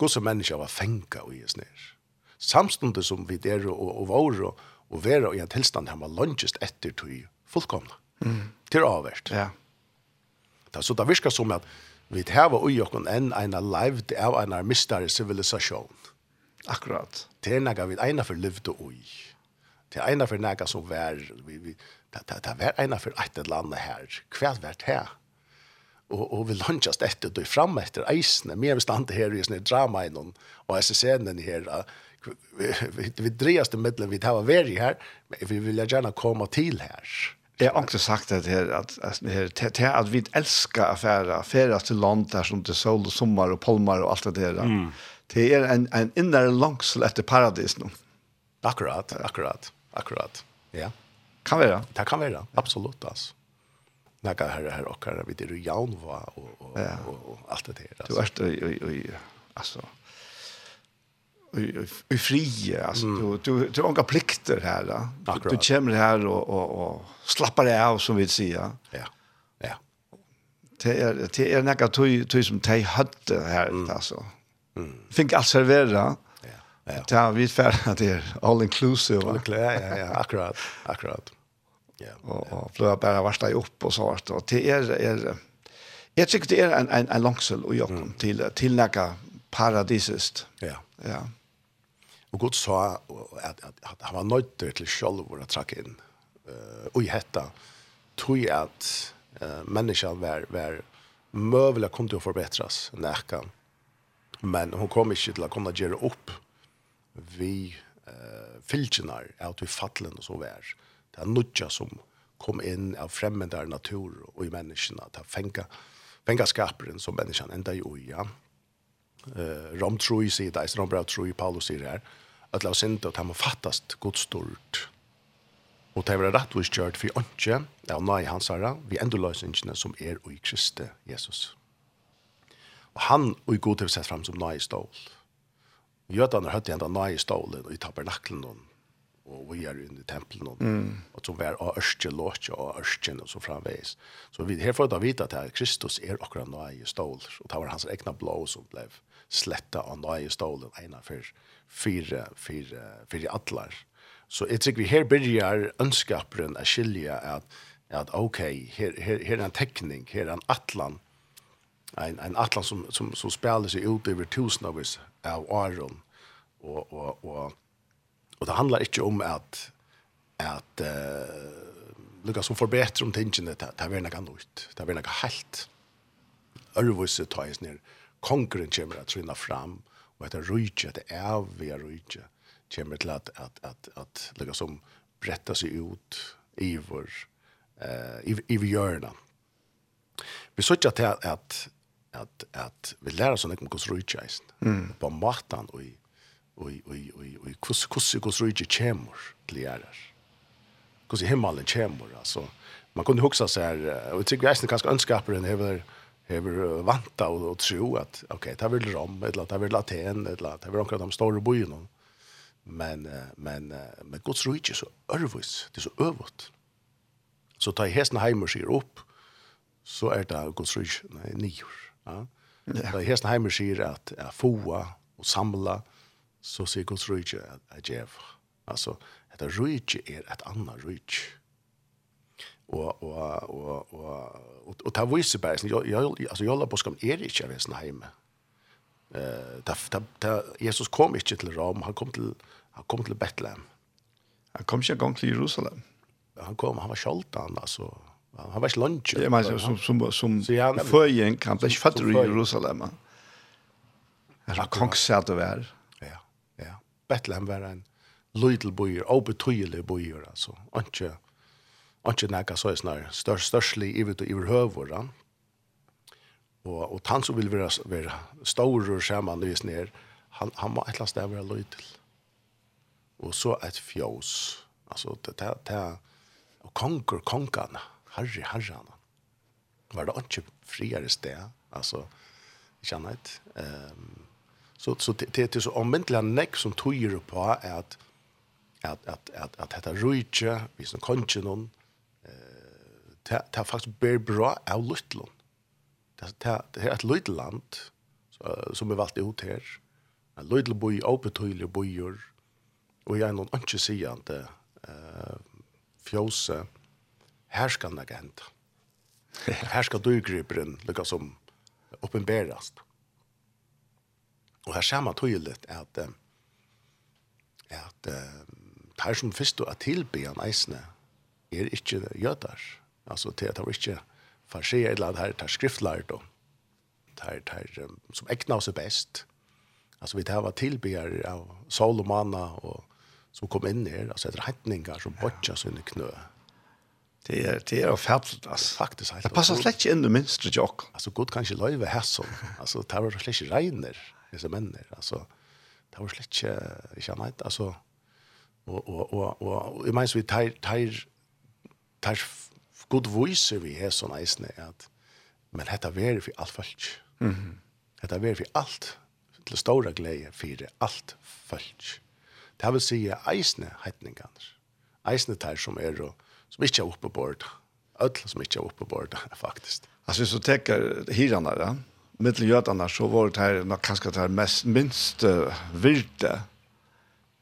Gås som mennesker var fengt og i ned. Samstundet som vi der og, og var og, og være i en tilstand her var lønnsest etter til fullkomne. Mm. Til avvært. Ja. Da, så det virker som at vi har var ui okken enn en levd av en mistare sivilisasjon. Akkurat. Det er noe vi ene for levde ui. Det er ene for noe som var, vi, vi, det, det, det var ene for et eller annet her. Hva var det her? og og vil lunch just efter du fram efter isen mer bestand här i sånne drama i någon och SSN den här vi vi drejaste medlen vi tar varit här men vi vill gärna komma till här. Jag har också sagt att här att det här att vi älskar affärer, affärer till land där som till sol och sommar och palmer och allt det där. Mm. Det är en en inre längsel efter paradis nu. Akkurat, akkurat, akkurat. Ja. Kan vara. Det kan vara. Absolut alltså näka herre här och här vi det jaun var och och ja. och, och allt det där alltså. Du är ju alltså i fri alltså mm. du du du har inga plikter här då Du, du kommer här och och och slappar dig av som vi säger. Ja. Ja. Det är det är näka tog tog som te hade här mm. alltså. Mm. Fink allt servera. Ja. Ja. Ta vi färd att det är all inclusive. All inclusive. Ja, ja, akkurat. Akkurat. Ja. Och och flöa bara vart upp och så vart och det är är Jag tycker det är en en en långsel och jag kom till till några paradisist. Ja. Ja. Och Gud sa att at han var nöjd till själv att tracka in. Eh och i hetta tror jag att eh människan var var mövla kom till att förbättras näkan. Men hon kom inte till att komma att göra upp vi eh fylgjenar att vi fattlen och så vär det er nudja som kom inn av fremmede natur og i menneskene, det er fenga, fenga skaperen som menneskene enda i ja. Uh, Rom tror i sida, Rom bra tror i Paulus sier her, at la oss inte at han må fattast godstort. Og det var rett og kjørt for åndsje, ja, nei hans herre, vi enda løsningene som er i Kristi Jesus. Og han og god til å sette frem som nei stål. Gjøtene har hørt igjen da nei stålen i tabernaklen og og vi er inne i tempelen, og, mm. og som var av ørste låtje og ørste, og så framveis. Så vi, her får vi vite at Kristus er akkurat nøye stål, og det var hans egna blå som ble sletta av nøye stål, ena for fire, fire, fire atler. Så jeg tror vi her begynner ønskaperen å skilje at, at ok, her, her, her er en tekning, her er en atlan, en, en atlan som, som, som spiller seg ut over tusen av oss av Aron, og, og, og Och det handlar inte om att att eh uh, lukka som förbättrar om tingene det det är något annat. Det är något helt. Örvus tar ju ner konkurren kommer att trinna fram og etter rujtje att är vi rujtje kommer til at, at, at, at lukka som bretta seg ut i vår uh, i i vår görna. Vi sørger til at, at, at, at vi lærer oss något om hur rujtje mm. På maten og i og og og og kus kus kus rúgi kemur til ærar. i í himmalen kemur altså. Man kunde hugsa seg og tycker resten ganska ønskapar enn hever hever vanta og, og tro at ok, det vil rom, eller det vil Aten, eller det vil omkring de store bojen Men, men, men Guds rike er så ørvis, det er så øvått. Så ta i hesten heimer sier opp, så er det Guds rike nei, nior. Ja? Ja. Ta i hesten heimer sier at foa og samla, så sier Guds rujtje er djev. Altså, dette rujtje er et annet rujtje. Og, og, og, og, og, og det viser bare, jeg, altså, jeg på skam er ikke av hesten hjemme. Uh, da, da, da, Jesus kom ikke til Rom, han kom til, han kom til Bethlehem. Han kom ikke engang til Jerusalem. Han kom, han var skjoldan, altså. Han var ikke lunsje. Jeg mener, som, som, som førgjeng, han ble ikke som, i Jerusalem. Han som, kongsett å være. Bethlehem var en lydel bojer, betydelig bojer, altså. Ikke, ikke nekka så snar, størst, størstlig ivet og iver høver, Og, og han som vil være, være stor og skjermann lys ned, han, han må et eller annet sted være lydel. Og så et fjås. Altså, det er og konger, kongene, herre, herrene. Var det ikke friere sted, altså, kjennet. Um, så så det det är så omväntliga näck som tojer på att att att att att detta rujtje vi som kanske någon eh ta ta faktiskt ber bra av Lutlund. Det det är ett litet land som är valt ut här. En liten boy uppe till bojor och jag någon anke säger inte eh fjose härskande agent. Härskar du griper in lika som uppenbarast. Mm Och her ser man tydligt att att tar som först att eisene er eisne är inte til Alltså det var inte farsier eller det här tar skriftlärt då. Tar tar som äkna oss best. Alltså vi tar var tillbear av Solomana och som kom in her, alltså etter rättningar som botcha så in i knö. Det är det är färdligt altså. faktiskt helt. Det passer slett inte in i minst jag. Alltså gott kanske löva hässon. Alltså tar det slett regner kristne männer alltså det var slett inte jag vet alltså och och och och i minns vi tar tar tar god voice vi är såna isne att men detta är för allt folk. Mhm. Detta är för allt till stora glädje för allt folk. Det vill säga isne hetningar. Isne tar som är då som inte är uppe på bord. Öll som inte är uppe på bord faktiskt. hvis du tenker hirene, ja? mittel jötarna så var det här nog kanske det här mest minst uh, vilde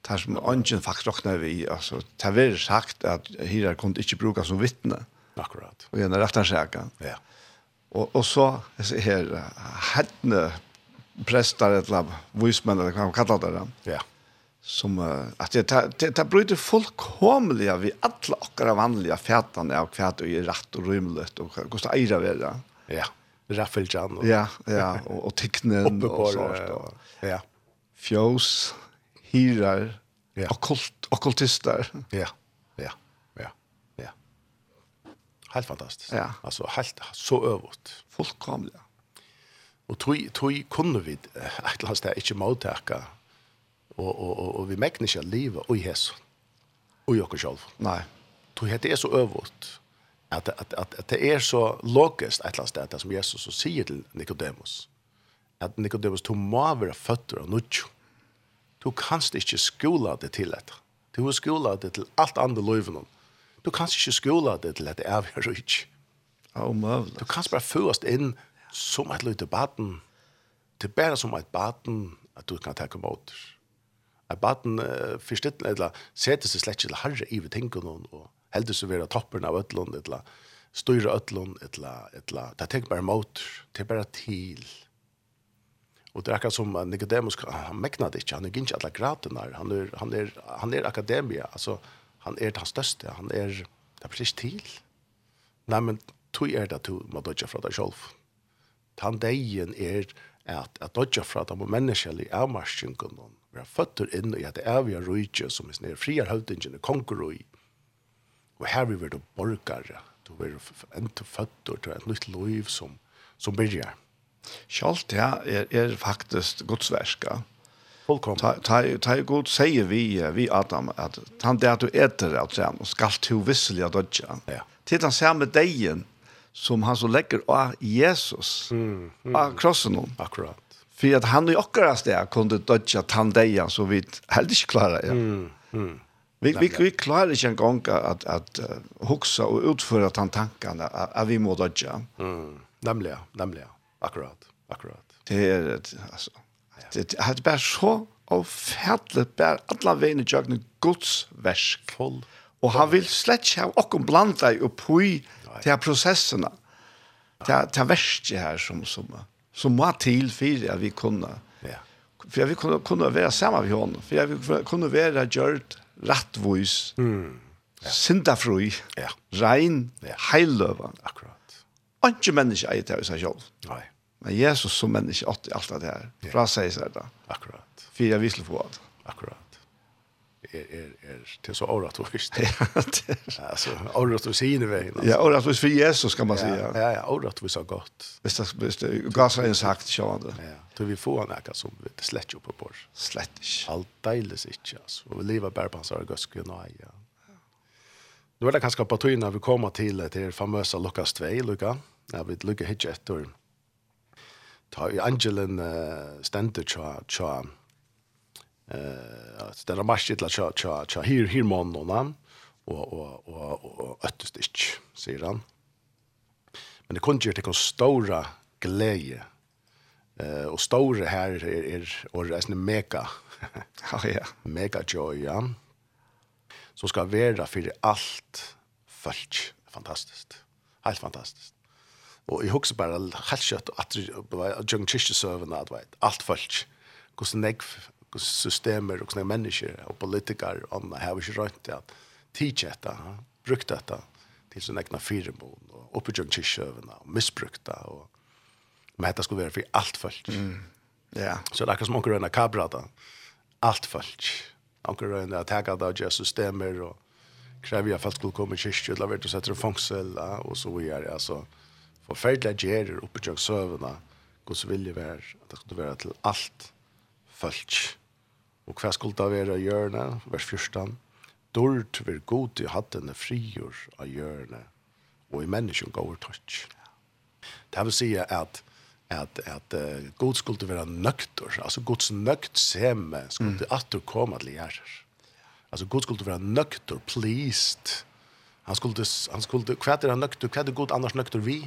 tar som ungen faktiskt rocknar vi alltså det var sagt att hyrar kunde inte brukas som vittne. Akkurat. Och gärna rättar sig ja. Och och så här hade prästar eller vismän eller vad man kallar det ja. Som uh, att det det, det bryter fullkomliga vi alla våra vanliga fätan av kvärt och i rätt och rymligt och kosta eira vara ja. Raffeljan. Ja, ja, och, och tecknen och så. Ja. Fjós, hirar, ja. okkult, okkultister. Ja, ja, ja, ja. Helt fantastiskt. Ja. Alltså helt så övert. Fullkomligt. Och tog, tog kunde vi ett last där inte mottaka och och och, och vi mäknar inte leva och i häs. Och jag själv. Nej. Tog det är så övert at, at, at, at det er så logiskt et eller annet sted, det som Jesus så sier til Nikodemus, at Nikodemus, du må være føtter av nødjo. Du kanst ikke skola det til dette. Du har skola det til alt andre løyvene. Du kanst ikke skola det til dette evige rydtje. Ja, omøvelig. Du kanst bare først inn som et løyte baden. Det er bare som et baden at du kan takke måter. Et baden uh, forstått, eller setter seg slett ikke til herre i vi tenker og heldur så vera toppen av ötlund etla styra ötlund etla etla det tek bare mot det er bare til. Og det er akkurat som Nicodemus han meknade ikke han er ikke alla graderna han er han er han er akademia altså han er den største han er det er precis til. Nei men tog er det at du må dodja fra deg sjolv han deien er at at dodja fra deg menneskelig avmarskjøngen vera føtter inn i at det er vi har rujtje som er frier høvdingen er konkurrui Og her vi du borgare, du vil enda føtter til et nytt liv som, som byrjar. Kjalt, ja, er, er faktisk godsverska. Fullkom. Ta, ta, ta god sier vi, vi Adam, at han det at du eter av træn, og skal to visselig av dødja. Ja. Til han ser med degen, som han så legger av Jesus, mm, mm. av krossen hon. Akkurat. For at han i akkurat sted kunne dødja tann degen, så vi heldig ikke klarer det. Ja. Mm, mm. Vi, vi, vi klarar inte en gång att, att huxa och utföra den tankarna att, vi må dödja. Mm. Nämligen, nämligen. Akkurat, akkurat. Det är alltså, det har bara så och färdligt bara alla vägen i Guds verk. Full. Och han vill släcka ha och blanda i upp i de här processerna. Det här, här värst här som, som, som må till för att vi kunna. Ja. För vi kunde, kunde vara samma vi honom. För vi kunde vara gjort rattvois, mm. ja. sindafrui, ja. rein, ja. heilløva. Akkurat. Ikke menneske eier til seg selv. Nei. Men Jesus som menneske åtte alt det her. Ja. Fra seg seg da. Akkurat. For jeg visste på det. Akkurat er er er til så orat och visst. Alltså orat och sin vägen. Ja, orat och för Jesus kan man säga. Ja, ja, orat och så gott. Visst det visst gasar en sagt så andra. Ja. Då vi får näka som vi släcker upp på oss. Släcker. Allt delas inte alltså. Och vi lever bara på hans ögoskön och nej. ja. Nu är det kanske på tøyna vi kommer till det här famösa Lukas 2, Luka. Ja, vi lukar hitje etter. Ta i Angelen uh, stendet tja, tja, eh det är mest till att cha cha här här mannen och och och och öttest inte, säger han. Men det kunde ju ta stora glädje eh och stora här är är och det är en mega ja ja mega joy ja som ska vara för allt folk fantastiskt helt fantastiskt och i husker bara helt kött att jag jag at att vet allt folk hur snägg systemer och såna människor och politiker och andra har ju rätt att teach detta, brukt detta till såna egna firmor och uppgjungkyrkorna och det, och men detta skulle vara för allt folk. Mm. Ja. Så det är som onkel Röna Cabra då. Allt folk. Onkel Röna att ta av just systemer och kräver att folk skulle komma i kyrkor eller vart och sätta i fängsel och så vidare alltså förfärliga gerer uppgjungkyrkorna Guds vilje var at det skulle være til alt folk. Og hva skulle det være å gjøre, vers 14. Dort vil god til hattene frigjør av gjørne, og i menneskjen går tøtt. Det vil si at, at, at uh, god skulle være nøkter, altså gods nøkt seme skulle mm. at du komme til gjerrer. Altså god skulle være nøkter, pleased. Han skulle, han skulle, hva er han nøkter, hva er det god annars nøkter vi?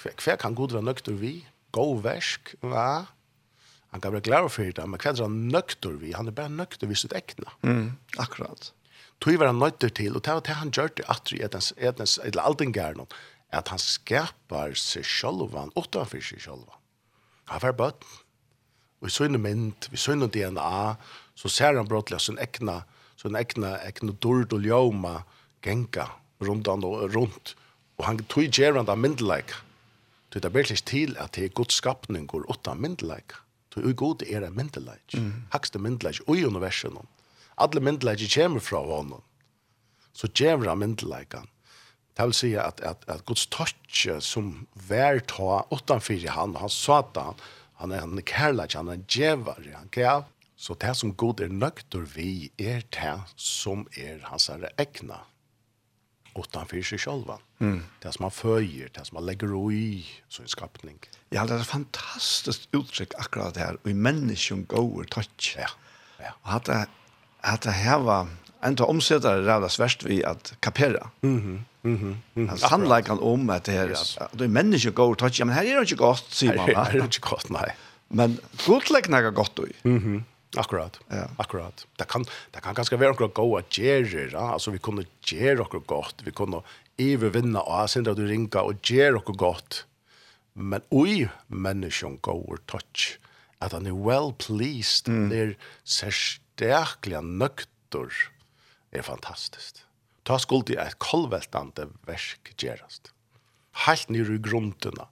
Hva, hva kan god være nøkter vi? Gå versk, hva? Ja han kan være glad for det, men hva er han nøkter vi? Han er bare nøkter hvis sitt ekne. Mm, akkurat. Tog var han nøkter til, og det var det han gjør det at i etens, etens, eller aldengæren, at han skapar seg sjølvan, utenfor seg sjølvan. Han var bøtt. Og i sønne mynd, vi sønne DNA, så ser han brottelig sin ekne, sin ekne, ekne dord og ljøma, genka, rundt han og rundt. Og han tog gjerne av myndeleik. Det er virkelig til at det er god skapning går utan myndeleik. Mm Så i god er det myndelage. Mm. Hakste myndelage i universen. Alle myndelage kommer fra honom. Så djevra myndelagan. Det vil si at, at, at Guds touch som vær ta utanfyrir han, han satan, han er en kærlage, han er en djevare, han gav. Så det som god er nøkter vi er det som er hans egna utanfyrir seg sjolvan. Mm. Det som man føyer, det som man legger i, så en skapning. Ja, det er et fantastisk uttrykk akkurat her, og i menneskjøn går touch. Ja. ja. Og at det, at det her var, en av omsettere rævda sverst vi at kapera. Mhm. -hmm. Mm -hmm. Mm -hmm. Sannleikene om at det her, yes. at, at i menneskjøn går touch, ja, men her er det ikke godt, sier man. Her, her er det ikke godt, nei. Men godleggen er godt, du. Mm. Akkurat. Ja. Akkurat. Det kan det kan ganska vara några goda gerer, alltså vi kunde ger och gott, vi kunde övervinna och sen då du ringa och ger och gott. Men oj, människan går touch. Att han är well pleased. Mm. Det är särskilt nöktor. Är fantastiskt. Ta skuld i ett kolvältande verk gerast. Helt nere i grunderna.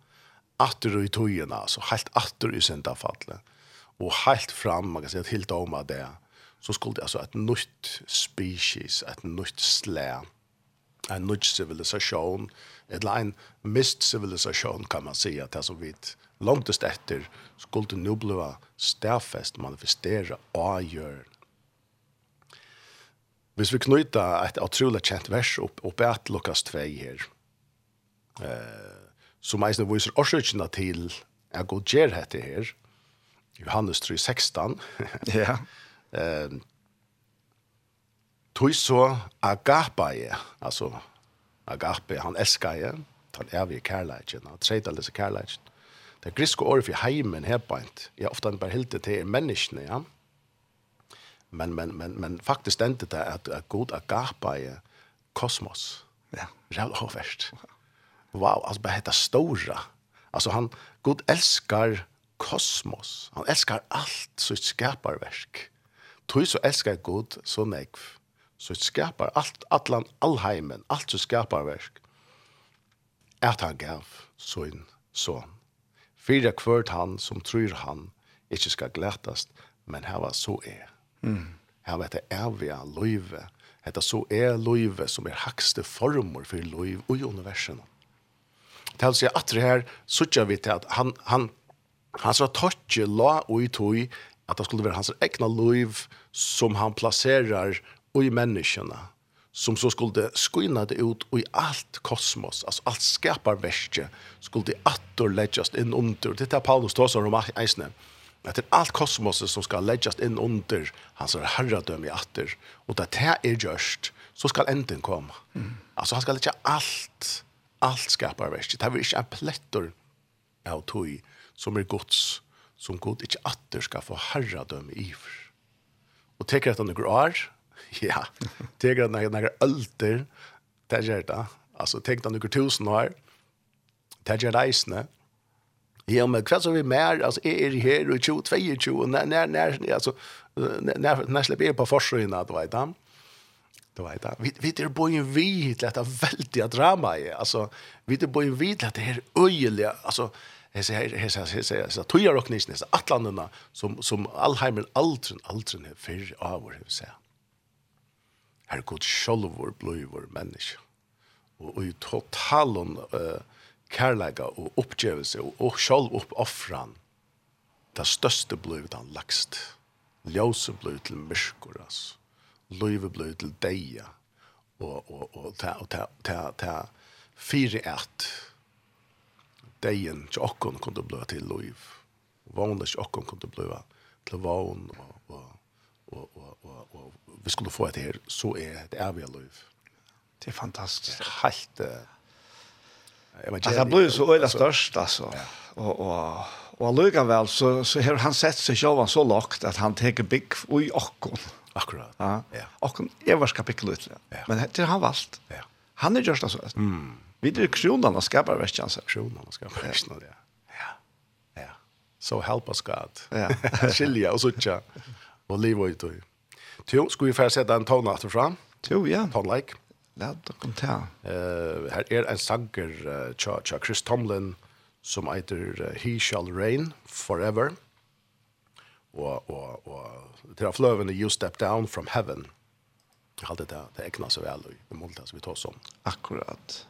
Atter i tøyene, altså helt atter i syndafallet. Og helt fram, man kan si, helt om av det, så skulle det altså et nytt species, et nytt slag en nudge civilisation eller en mist civilisation kan man säga att som vi långtest efter skulle det nu bli stärfest manifestera avgör Hvis vi knyter et utrolig kjent vers opp, opp et Lukas 2 her, eh, som eisne viser årsøkene til jeg god gjør dette her, Johannes 3, 16, ja. eh, tog så agape, altså agape, han elsker jeg, han er vi i kærleidjen, han treder disse kærleidjen. Det griske året for heimen her beint, jeg ofte bare hilder til menneskene, ja. Men, men, men, men faktisk endte det at, at god agape er kosmos. Ja. Rævlig hårverst. Wow, altså bare hette stora. Altså han, god elskar kosmos. Han elskar alt sitt skaparverk. Tog så elskar god så negv så det skapar allt allan allheimen, allt som skapar verk. At han gav sin son. Fyra kvart han som tror han inte skal glætast, men her var så er. Mm. Her var det evige løyve. Hetta så er løyve som er hakste former for løyve i universen. Det er altså at det her, så vi til at han, han, han sa tøtje la og i tog at det skulle være hans egna liv som han placerar och i menneskene som så skulle skina det ut och i allt kosmos, alltså allt skaparverke skulle det attor läggas in under. Det är Paulus som om Eisne. Att det är allt kosmos som ska läggas in under hans herradöm i attor. Och det här är görst så ska änden komma. Mm. Alltså han ska lägga allt, allt skaparverke. Det är inte en plättor av tog som är gods, som god inte attor ska få herradöm i. Och tänker att han är grar, ja, det er noen noen ølter, det gjør det. Altså, tenk deg noen tusen år, det gjør reisende. Ja, men hva så vi mer, altså, er i her i 2022, 22, og når, når, når, altså, når, når slipper jeg på forsøgene, du vet da. Du vet da. Vi, vi er på en vid til dette veldige dramaet, altså, vi er på en vid til dette her øyelige, altså, Jeg sier, jeg sier, jeg sier, tøyer og knæsnes atlanduna sum sum Alheimer aldri, aldrin fer avur hevur seg er god sjolvor bløyvor menneske. Og, og i totalen uh, kærlega og oppgjevelse og, og sjolv oppoffran, det største bløyvet han lagst. Ljøse bløyvet til myrkor, altså. Løyve bløyvet til deia. Og, og, og, ta, og ta, ta, ta, fire et. Deien til okkon kunne bløy til løyv. Vånlig til okkon kunne bløy til vån og, og, og, og, og, og, og vi skulle få et her, så er det evige liv. Det er fantastisk. Det er Helt uh, altså, det blir jo så øyla størst, altså. Ja. Og, og, og allikevel så, så har han sett seg selv så lagt at han teker bygg i okkon. Akkurat. Ja. ja. Åkken er vars kapittel ut. Ja. Men det har han valgt. Ja. Han er gjørst, altså. Mm. Vi er kronene skaper Kronan og skapar verskene, ja. Ja. ja. So help us God. Ja. Skilja og suttja. Og liv og utøy. Jo, ska vi få sette en tone etterfra? Jo, ja. Tone-like. Ja, det kan ta. Uh, her er en sanger uh, tja, tja Chris Tomlin som heter uh, He Shall Reign Forever. Og, og, og til fløvene You Step Down From Heaven. Jeg halte det, det egnet så vel i målet som vi tar som. Akkurat.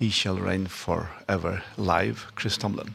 He Shall Reign Forever live, Chris Tomlin.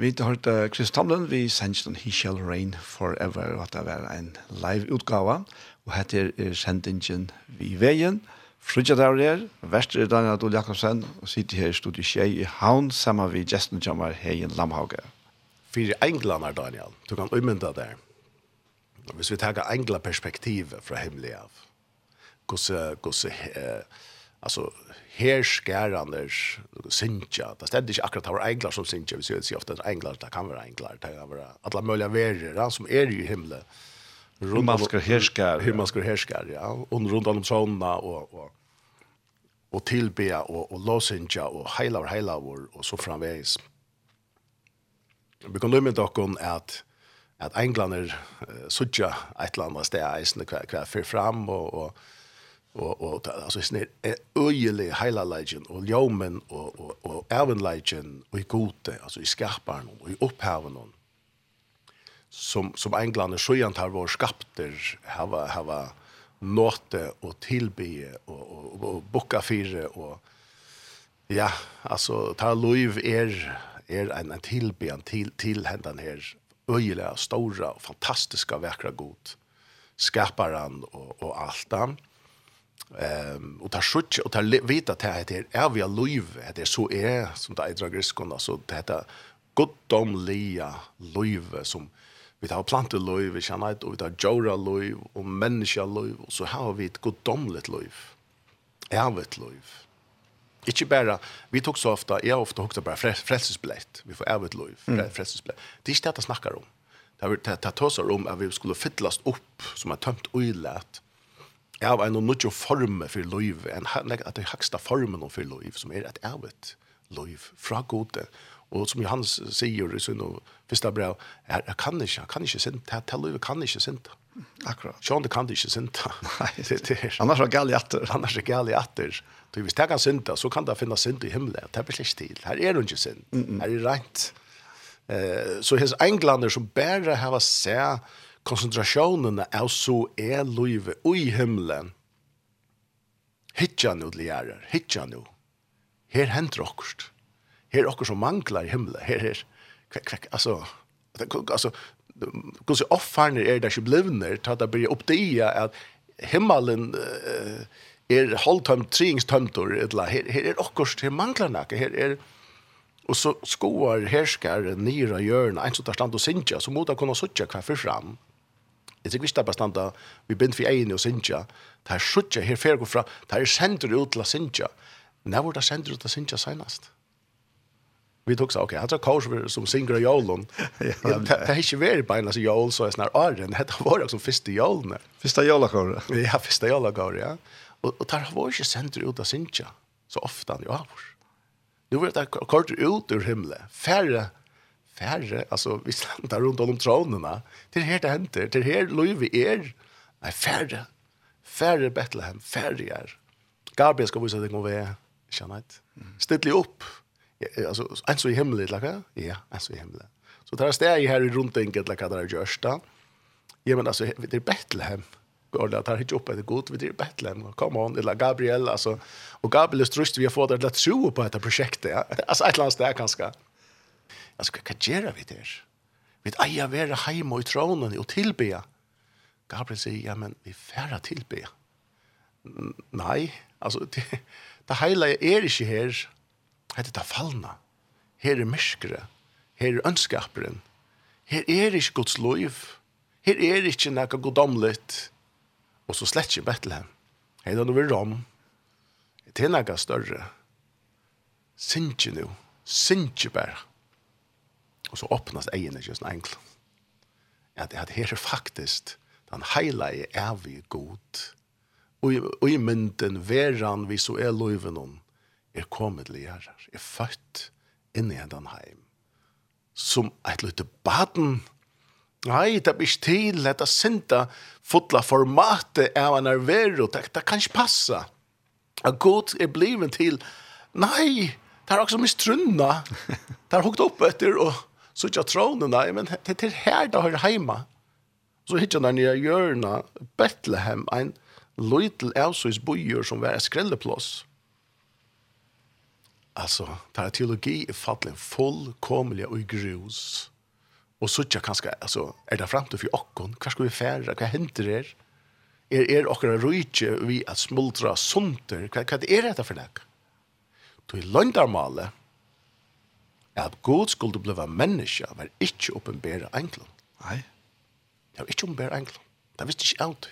Vi har hørt uh, Chris Tomlin, vi sendte den He Shall Reign Forever, og det var en live-utgave, og heter er sendingen vi veien. Frutja der er, Vestre Daniel Adol Jakobsen, og sitter her i studiet Kjei i Havn, sammen med Justin Jammer Heien Lamhauge. Fyre englander, Daniel, du kan umynda der. Hvis vi tar engla perspektivet fra himmelig av, hvordan, hvordan, eh, altså, her skæraner sinja. Det stender ikke akkurat det var englar som sinja, vi sier ofte at englar, det kan være englar, det kan være alle mulige verer, som er i himmelen. Himmelsker herskar. Himmelsker herskar, ja. Og rundt om sånne, og, og, og tilbea, og, og låsinja, og heilav, heilav, og så framveis. Vi kan lømme dere at at englander uh, sutja et eller annet sted eisene hver, hver fyr fram, og, og og og altså altså snir øyelig heila legend og ljómen og og og Erwin legend og i gode altså i skarparn og i upphaven som som englarna sjøant har vår skapter hava hava nåte og tilbe og og, og bokka fire og ja altså ta loiv er er en en tilbe til til hendan her. Øyelig stora og fantastiska vekra god skaparan og og altan Ehm och tar skjut och tar vita att det heter är vi liv att det så är som det drar griskorna altså det heter goddomliga liv som vi tar planta liv vi känner och vi tar jora liv och människa liv och så har vi ett goddomligt liv. Är vi ett liv. Ikke bare, vi tok så ofte, jeg ofte hokta bare frelsesbillett, vi får evigt lov, frelsesblett. Det er ikke det jeg snakker om. Det er det jeg tåser om at vi skulle fytlast opp som er tømt og ilært, er av en nødvendig form for liv, en at det haksta formen for liv, som er et evet liv fra gode. Og som Johannes sier i sin første brev, er, jeg kan ikke, jeg kan ikke sinte, jeg livet kan ikke sinte. Akkurat. Sjån, det kan det ikke sinte. Nei, det, det er. Annars er gale atter. Annars er gale atter. Så hvis jeg kan sinte, så kan det finne sinte i himmelen. Det blir ikke til. Her er det ikke sinte. Her er det rent. Eh, så hans englander som bare har sett konsentrasjonen av så er livet i himmelen. Hittja nu, lærer, hittja nu. Her henter okkurst. Her okkur som manglar i himmelen. Her, er, kvek, kvek, altså, altså, hvordan offerner er det ikke blivner, ta det blir oppdia at himmelen uh, er holdtømt, triingstømtor, her, her er okkurst, her manglar nakke, her er, Og så skoar herskar nira hjørna, ein som tar stand og sinja, så må da kunna suttja hver fram. Jeg tror ikke det er bestand at vi begynner for egen og Sintja. Det er suttje her fer fra, det er sender ut til å Sintja. Når var det sender ut til å Sintja senest? Vi tok så, ok, han tar kors som synger av jålen. Det er ikke vært på en jål, så er snar åren. Det var også første jålene. Første jålakåre. Ja, første jålakåre, ja. Og, og det var ikke sender ut av Sintja så ofte han jo har. Nu var det kort ut ur himmelen. Færre färre, alltså vi slantar runt om tronerna. Det är här det händer, det här löv vi är. Nej, färre. Färre Bethlehem, färre är. Gabriel ska visa dig om vi är. Känner inte. Ställ upp. Alltså, en så i himlet, lika? Ja, en så i himmelen. Så det här steg här runt enkelt, lika det här görs då. Ja, men alltså, det är Bethlehem. Går det att här hitta upp ett gott, vi är Bethlehem. Come on, eller Gabriel, alltså. Och Gabriel är strust vi har fått det att tro på det här projektet. Alltså, ett eller annat steg kanske. Mm Alltså, hva gjør vi der? Vi eier være hjemme i tronen og tilbe. Gabriel sier, ja, men vi færre tilbe. Nei, altså, det, det hele er ikke her. Hette det fallna. Her er myskere. Her er ønskaperen. Her er ikke Guds lov. Her er ikke noe godomligt. Og så slett ikke Bethlehem. Her er det noe rom. Det er noe større. Sinti nu. Sinti bare. Og så åpnes egen ikke sånn enkelt. At, at her er faktisk den heilige vi god. Og i mynden veran vi så er loven om er kommet til gjerrar, er født inn i den heim. Som et lite baden. Nei, det blir ikke til, det er sinta fotla formatet av en ervero, det, det kan ikke passe. At god er bliven til, nei, det er også mistrunna, det er hukt opp etter, og så ikke tronen nei, men det er her det hører hjemme. Så hittar han nye hjørna, Bethlehem, en løytel avsøys bojer som var skrelleplås. Altså, det er teologi i fattelig fullkomlig og grus. Og så ikke kanskje, altså, er det frem til for åkken? Hva skal vi fære? Hva henter det? Er, er åkker røyke vi at smuldra sunter? Hva, hva er dette for deg? Du er løndarmalet, at god skulle blive menneske var ikke åpenbære enklen. Nei. Det var ikke åpenbære enklen. Det visste ikke alt.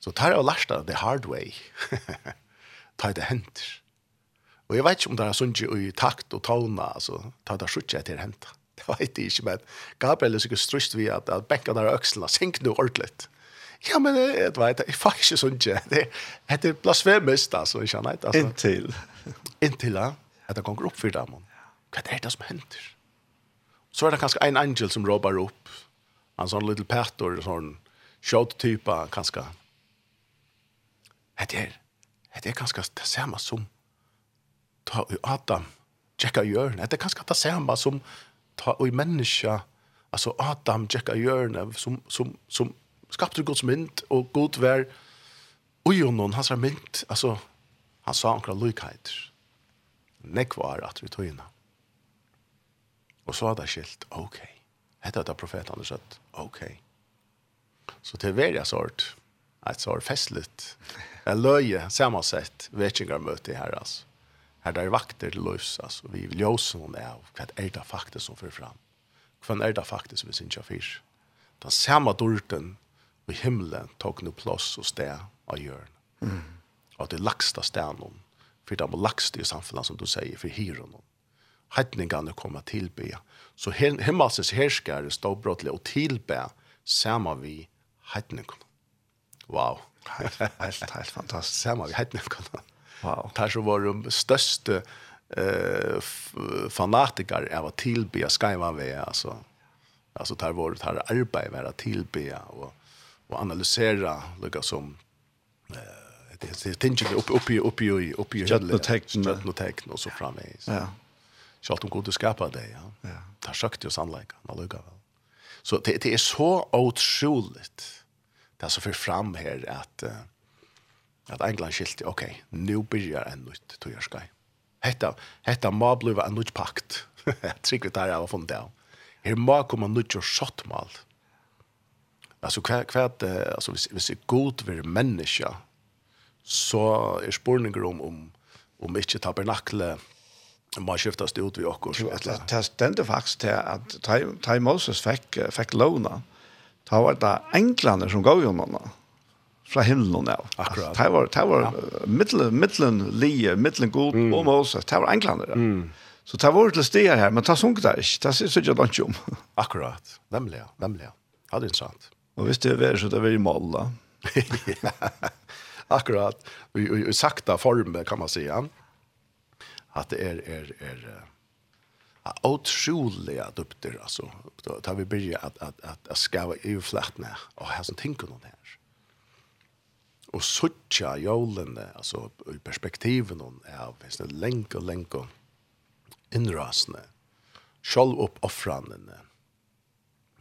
Så tar jeg og lærte the hard way. tar det henter. Og jeg vet ikke om det er sånn i takt og tåna, altså, tar det sånn til henter. Det vet jeg ikke, men Gabriel er sikkert strust vi at, at benka der økselene, sink nå ordentlig. Ja, men jeg vet, jeg får ikke sånn ikke. Det heter blasfemist, altså, ikke sant? Altså, inntil. inntil, ja. Det kommer opp for dem. Hva er det som hender? Så er det kanskje en angel som råber opp. En sånn little pastor, en sånn showtypa, kanskje. Det er, det er kanskje det samme som ta i Adam, tjekka hjørne. Det er kanskje det samme som ta i menneska, altså Adam, tjekka hjørne, som, som, som skapte Guds mynd, og god vær ui og noen, hans er mynd, altså, han sa omkring lykheter. Nekvar at vi tog innan. Og så hadde jeg skilt, ok. Hette etter profeten hadde sagt, ok. Så til verja sort, et sort festligt, en løye, samansett, vetsingarmøte her, altså. Her der vakter til løs, altså. Vi vil jøse noen av hva er det faktisk som fører fram. Hva er det faktisk vi synes jeg fyrt. Den samme dorten i himmelen tok noe plass og sted av hjørn. Mm. Og det lagsta stedet noen, for det var lagst i samfunnet som du sier, for hyrer noen heitningene kommer tilbe. Så himmelsens herskare stod brottelig og tilbe sammen vi heitningene. Wow. Helt, helt, helt fantastisk. Sammen vi heitningene. Wow. Det er så vår største eh fanatiker är vad tillbe ska vara Altså, alltså alltså var det tar arbeid med att tillbe och och analysera lika som eh det det tänker upp upp upp upp upp i hödlet och teknologin så framme. Ja. Sjalt om gode skapa det, ja. ja. Det har søkt jo sannleika, han lukka vel. Så det, det er så otroligt det som för fram her at uh, at England skilte, ok, nu byrjar en nytt skai. Hetta, hetta må bliva en nytt pakt. Jeg tror vi tar av har funnet det av. Her må komme nytt og sjottmal. Altså, hva, hva, altså, hvis, hvis jeg god vil menneska, så er spurninger om, om, om ikke tabernaklet man skiftas det ut vi också. Det stände faktiskt till att Ty Moses fick, fick låna. Det var det englarna som gav honom fra himmelen nå. Akkurat. Det var, det var ja. middelen, middelen lie, middelen god mm. og Moses, det var englander. Mm. Så det var til steder her, men det sunket det ikke, det synes jeg ikke om. Akkurat, nemlig, nemlig. Ja, det er interessant. Og hvis det er så det er i mål da. Akkurat, i, i, i sakta form kan man säga att det är är är otroliga dukter alltså då tar vi börja att att att att skava ju flattna och här som tänker någon här. Och såcha jolen alltså i perspektiven hon är visst en länk och länk och inrasne. Skall upp offranden.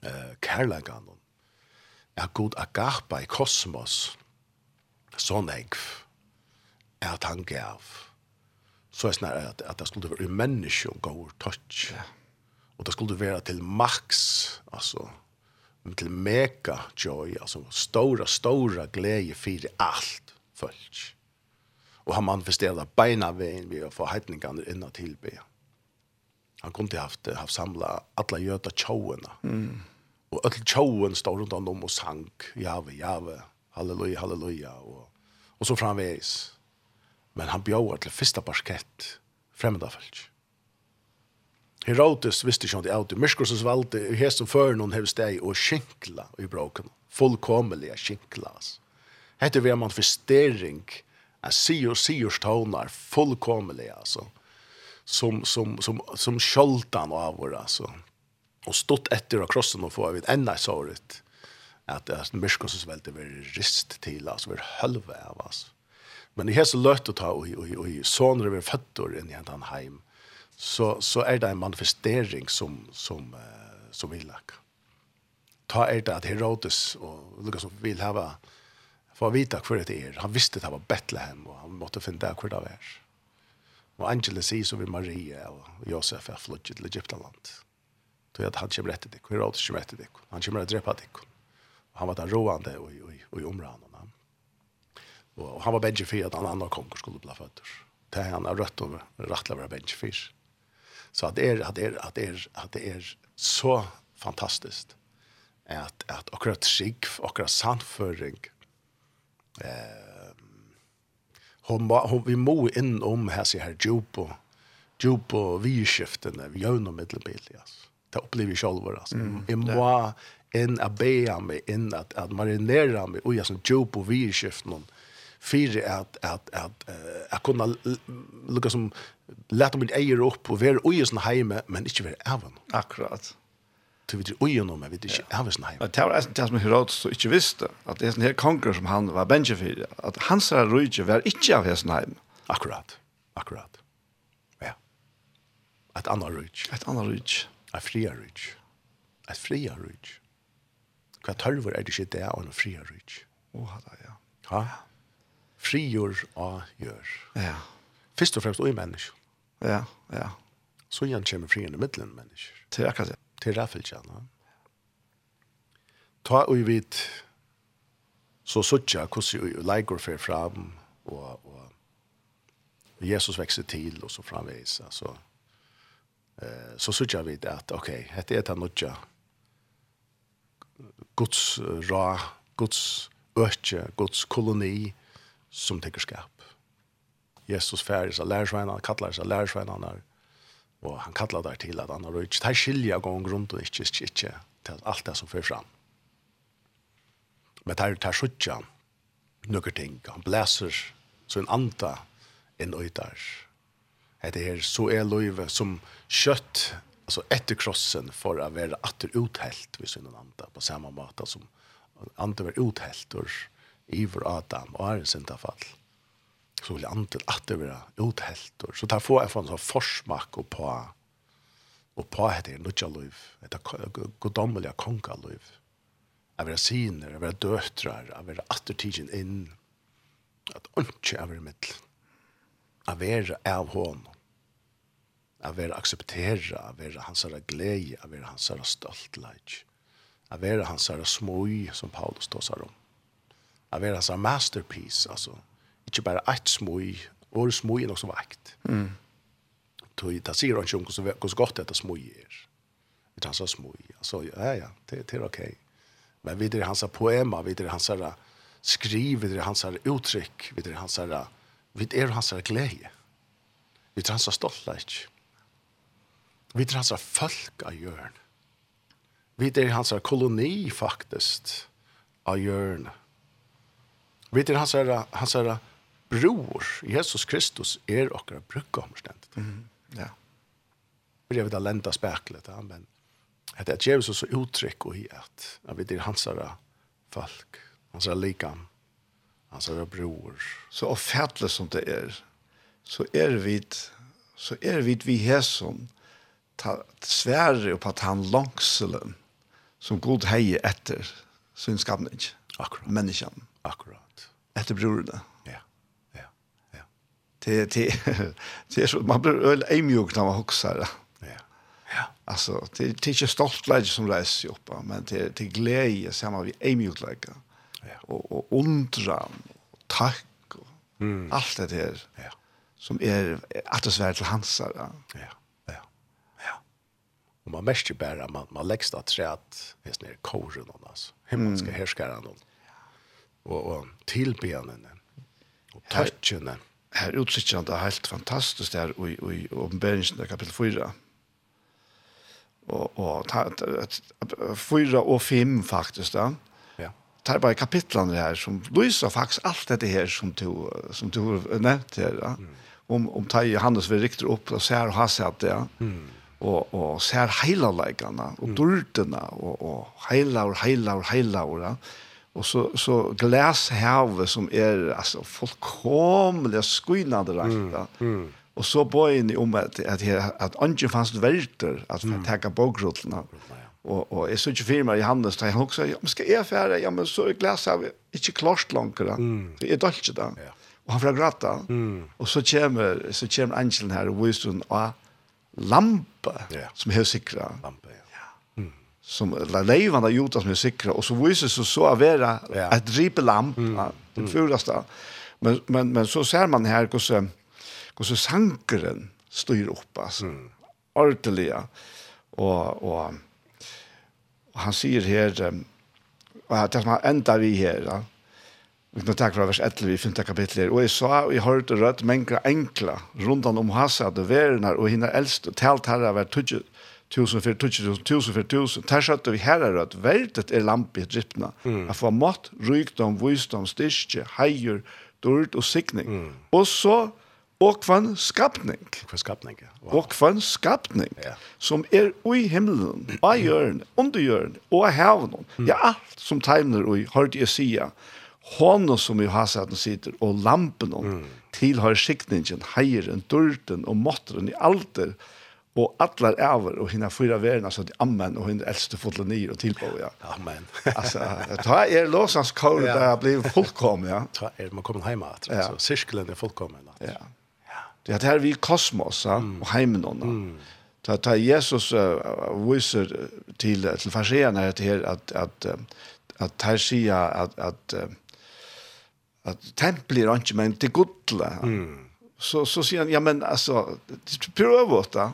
Eh Karlagan. Är god agarpa i kosmos. sånn jeg, Er tanke av så er snarare att at det skulle vara människa och går touch. Ja. Och det skulle vara till max alltså till mega joy alltså stora stora glädje för allt folk. Och han manifesterar beina vägen vi heitningene hedningarna og tilbe. Han kunde haft haft samla alla göta chowarna. Mm. Och alla chowen står runt om och sang, Jave, jave. Halleluja, halleluja och och så framvägs. Men han bjóar til fyrsta parkett fremmeda fælg. Herodes visste ikke om det er alltid. Myrskursens valde, her som før noen hevde steg og skinkla i bråken. Fullkommelige skinkla. Hette vi en manifestering av sier og siers tånar, fullkommelige, altså. Som, som, som, som skjoldan av vår, altså. Og stått etter av krossen og få av et enda såret. At, at myrskursens valde var rist til, altså, var hølve av, altså. Men i hese løtt å ta og, og, og, og sånere vi føtter inn i en heim, så, så er det en manifestering som, som, uh, som vil lage. Ta er det at Herodes og Lukas som vil hava for å vite hva det er. Han visste det var Bethlehem, og han måtte finne det hva det var. Og Angela sier så vil Maria og Josef er flyttet til Egyptaland. Så at han kommer etter deg, Herodes kommer etter deg, han kommer å drepe deg. Han var der roande og i området Og han var bänkje for at han andre konger skulle bli født. Det han har rött över å være bänkje for. Så att det är att det är att det är att det är så fantastiskt att att akkurat skikk, akkurat sannføring, rött samföring eh hon vi må inn om här så här og djup vi vidskiftene, vi gör nog mittelbiljas. Det upplever jag själv alltså. Mm. Må inn og be mig in att att marinera mig och jag som djupo vi skiften för at at at at kunna lukka som lata mitt eier upp og vera i sin heime men ikki vera avan. Akkurat. Du vet ju nog men vet ikki även sin hemme. Det var det som Herodes så inte visste at det ein en här konkur som han var Benjamin at hans rike var ikki av sin hemme. Akkurat. Akkurat. Ja. Ett annat rike. At annat rike. Ett fria rike. Ett fria rike. Hva tørver er det ikke det av en fria? Åh, oh, ja. Ja frigjør og gjør. Ja. Først og fremst og i mennesker. Ja, ja. Så igjen kommer frien i middelen mennesker. Til akkurat det. Til ræffelkjene. Ta og vidt så suttja hvordan vi leger fer fram og, og Jesus vekser til og så framvis. Altså, eh, så suttja vi at ok, dette er det nødja Guds ra, Guds økje, Guds koloni, som teker skap. Jesus färger sig lärsvänner, kallar sig lärsvänner och han kallar där till att han har röjt. Det här skilja gång runt och inte, inte, inte till allt det som för fram. Men det här tar skjutjan några ting. Han bläser så en anta en öjtar. Det är så är löjve som kött alltså efter krossen för att vara åter uthällt vid sin anda på samma måte som anda var uthällt och iver Adam og er en syndafall, så vil antil at det være uthelt. Så tar få en sånn forsmak og på og på heter det nødja liv, etter godommelige konga liv. Jeg vil siner, jeg vil døtrar, jeg vil attertidgen inn, at ikke jeg vil middel. Jeg vil av hånden a vera akseptera, a vera hansara glei, a vera hansara stoltleik, a hans hansara smøy, som Paulus tåsar om av vera så masterpiece alltså inte bara ett smoj och smoj är också vakt. Mm. Tog ta sig runt och så hur gott det smoj är. Det är så smoj. Alltså ja ja, det det är okej. Men vidare hans poema, vidare hans där skriv, vidare hans uttryck, vidare hans där vid er hans glädje. Vi är hans stolthet. Vi är hans folk av jörn. Vi hans hans koloni faktiskt av jörn. Mm Vet du, hans herra, hans herra bror, Jesus Kristus, er okkara brukka omständigt. Mm. Ja. Vi vet att lända spärklet, ja, men det det ger så uttryck och i att jag vet det hans herra folk, hans herra likam, hans herra bror. Så offentligt som det er, så er vi så er vi vi hesson ta sväre och på att han långselen som god heje efter sin skapning. Akkurat. Människan. Akkurat etter brorene. Ja. Ja. Ja. Det det det er så man blir øl eimjuk når man huxar. Ja. Ja. Altså, det det er ikke stolt läge som reiser seg upp, men det det glede sammen vi ämjuk läge. Ja. Og, og undran og takk, og mm. alt det her. Ja. Som er att det svär till hansar. Ja. Ja. Ja. Og man märker bare, man man läggs att träd, häst ner koren och altså. Himmelske mm. härskaren och og, og tilbenene og tøtjene. Her, her utsikker han det helt fantastisk der i, i åpenberingen kapittel 4. Og, og ta, ta, 4 og 5 faktisk da. Ja. Det er bare kapitlene her som lyser faktisk alt dette her som du, som du nevnte her da. Mm. Om, om ta Johannes vil rikte opp og ser og har sett det. Ja. Mm og og ser heilaleikana og dultena og og heilaur heilaur heilaur Och så så glashavet som är alltså fullkomlig skynande rakt. Mm. mm. Och så bojen om att att att, at anje fanns värter att mm. ta bokrullarna. Och och är så ikke firma i Hannes där han också men ska är färdig ja men så är glashavet inte klart långt då. Mm. Det är dåligt da. Ja. Och han får gratta. Mm. Och så kommer så kommer angeln här viser hun en lampa ja. som är säkra. Lampa som la leivan av som er sikra og så viser så så å være ja. ett dripelamp mm. ja, den fulaste men men men så ser man her hvordan, hvordan sankeren styr opp, altså, mm. Og, og, og han säger här og det som han enda vi her, ja. Vi kan takke fra vers 11 i 5. kapitlet. Og jeg sa, og jeg hørte rødt mengre enkla, rundt om hasa, det verenar, og henne eldst, og talt herre var tudget, tusen för tusen tusen för tusen tärsat vi här är att vältet är i drippna mm. att få mat rykdom visdom styrke hejer dult och signing mm. och så och kvann skapning kvann skapning wow. och kvann skapning ja. som är i himlen på jorden under jorden och havnen mm. ja allt som tajmner och har det sia honom som ju har satt sitter och lampen mm. tillhör skickningen hejren dulten och måttren i allt og allar æver og hinna fyra verna så amen og hinna eldste fotla ni og tilbå ja. Amen. alltså ta er låsans kår ja. där blir fullkommen ja. Ta er man kommer hem at, ja. så cirkeln är fullkommen. Ja. Ja. Det här her vi kosmos ja, mm. och hemmen då. Mm. Ta ta Jesus uh, visar her til her at, här att att att sier at, att att att templet er ikke, men till gudla. Mm så så säger han ja men alltså pröva åt det.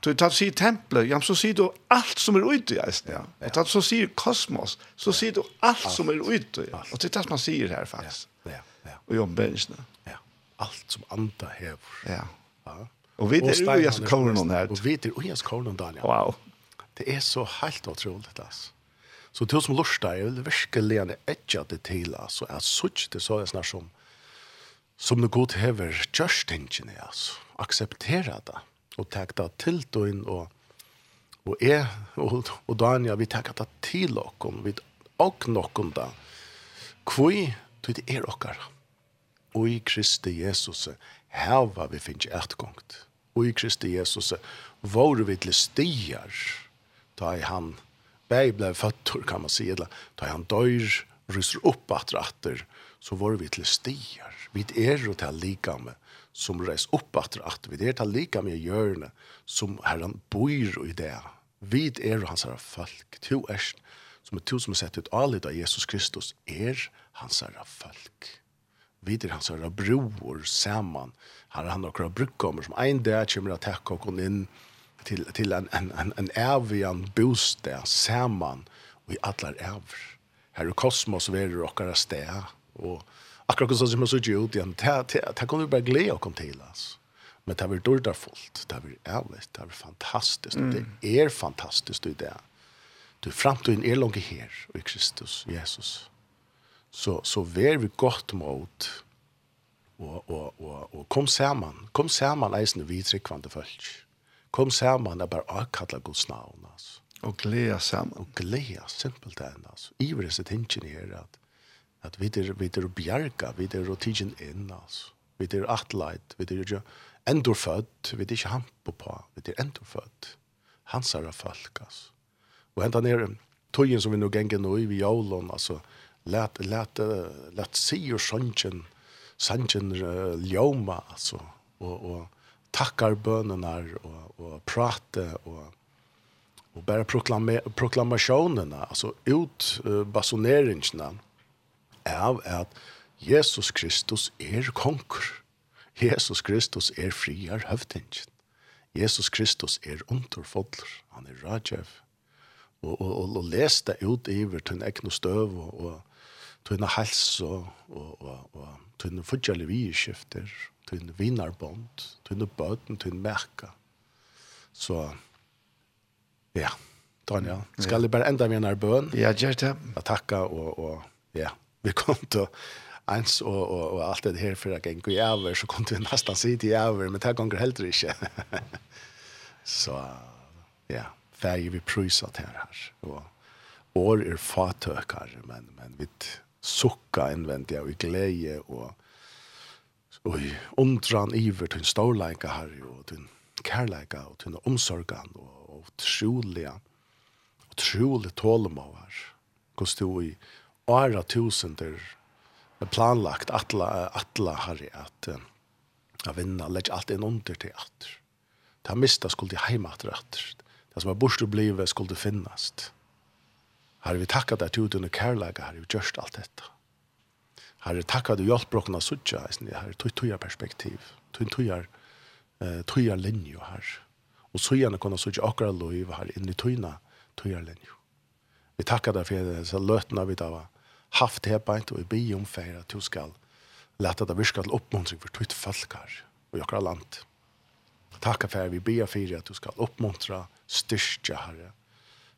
Du tar sig templet, ja så ser du allt som är ute i isen. Ja. ja. Och tar så ser kosmos, så ser du allt, som är ute. Och det är det man ser här faktiskt. Ja. Ja. ja. Och jag benchen. Ja. Allt som anda här. Ja. Ja. Och vet du hur jag ska kolla någon? Och vet du hur jag ska kolla där? Wow. Det är så helt otroligt alltså. Så det som lustar är väl verkligen ett jag det till alltså är så det så är snart som som det godt hever kjørstingene, altså. Akseptera det, og takk det til døgn, og, og jeg og, og Dania, vi takk det til dere, vi og noen da. Kvøy, du det er dere. Og i Kristi Jesus, her var vi finnes etgångt. Og i Kristi Jesus, var vi til stier, da er han, bæg blei føtter, kan man si, da er han dør, ryser opp at ratter, og så var vi til stier. Vi er jo til likame som reis opp etter at vi er til likame i hjørne som herren bor i det. Vi er hans herre folk. To er som er to som er sett ut alit av Jesus Kristus er hans herre folk. Vi er hans herre bror saman. Her er han akkurat brukkommer som ein dag kommer takk takke oss inn til, til en, en, en, en evigan bostad saman og i allar evr. Her er kosmos verer okkara sted og akkurat sånn som man såg ut igjen, det kan vi bare glede att komma till oss. Men det er varit fullt, det er ærlig, det er fantastisk, Det er fantastisk i det. Du framtiden langt her, og i Kristus, Jesus. Så, så vær vi godt mot og, og, og, og kom samman. Kom samman eisen vi tryggvande folk. Kom sammen, det er bare avkalla Guds navn, altså. Og glede sammen. Og glädja, simpelt enn, altså. Iver disse tingene her, at, at vi er, vi er bjerga, vi er og tidsen inn, altså. Vi er atleit, vi er jo endorfødt, vi er ikke hampo på, vi er endorfødt. Hans er folk, altså. Og enda nere tøyen som vi nå gengen nå i vi jævlån, altså, let, let, let si og sannsjen, sannsjen uh, ljoma, altså, og, og takkar bønene og, og prate og og bare proklama proklamationerna alltså ut uh, basoneringene av at Jesus Kristus er konkur. Jesus Kristus er friar høvdingen. Jesus Kristus er underfodler. Han er rajev. Og, og, og, og les det ut iver til en egn støv og, og til en hals og, og, og, og til en fudgjelig vieskifter, til en vinarbond, til en bøten, til en merka. Så, ja, Daniel, skal jeg bare enda med en bøn? Ja, gjør det. Jeg takker og, og ja vi kom til ens og, og, og alt det her for jeg gikk i over, så kom vi nesten sitt i over, men det ganger heller ikke. så ja, ferdig vi prøyset her her. Og år er fatøkker, men, men vi sukka innvendig og i glede og og undran iver til storleika her og til kærleika og til omsorgan og, og trolig og trolig. Hvordan du i åra tusender planlagt atla, atla harri at a vinna, legg alt inn under til atter. Det har mista skulle i heimater atter. Det som er borst og blive skuld finnast. har vi takka deg til under kærlega, har vi gjørst alt dette. Herre, takka du hjelpbrokken av suttja, herre, tog tog perspektiv, tog togja, togja linje herre. Og så gjerne kunne suttja akkurat lov, herre, in i togja, togja linje Vi tackar deg for det, så løtna vi da var, haft det beint og i bi om feir at du skal leta det virka til oppmuntring for tutt folkar og jokra land. Takk for vi ber for at du skal oppmuntra, styrke, Herre.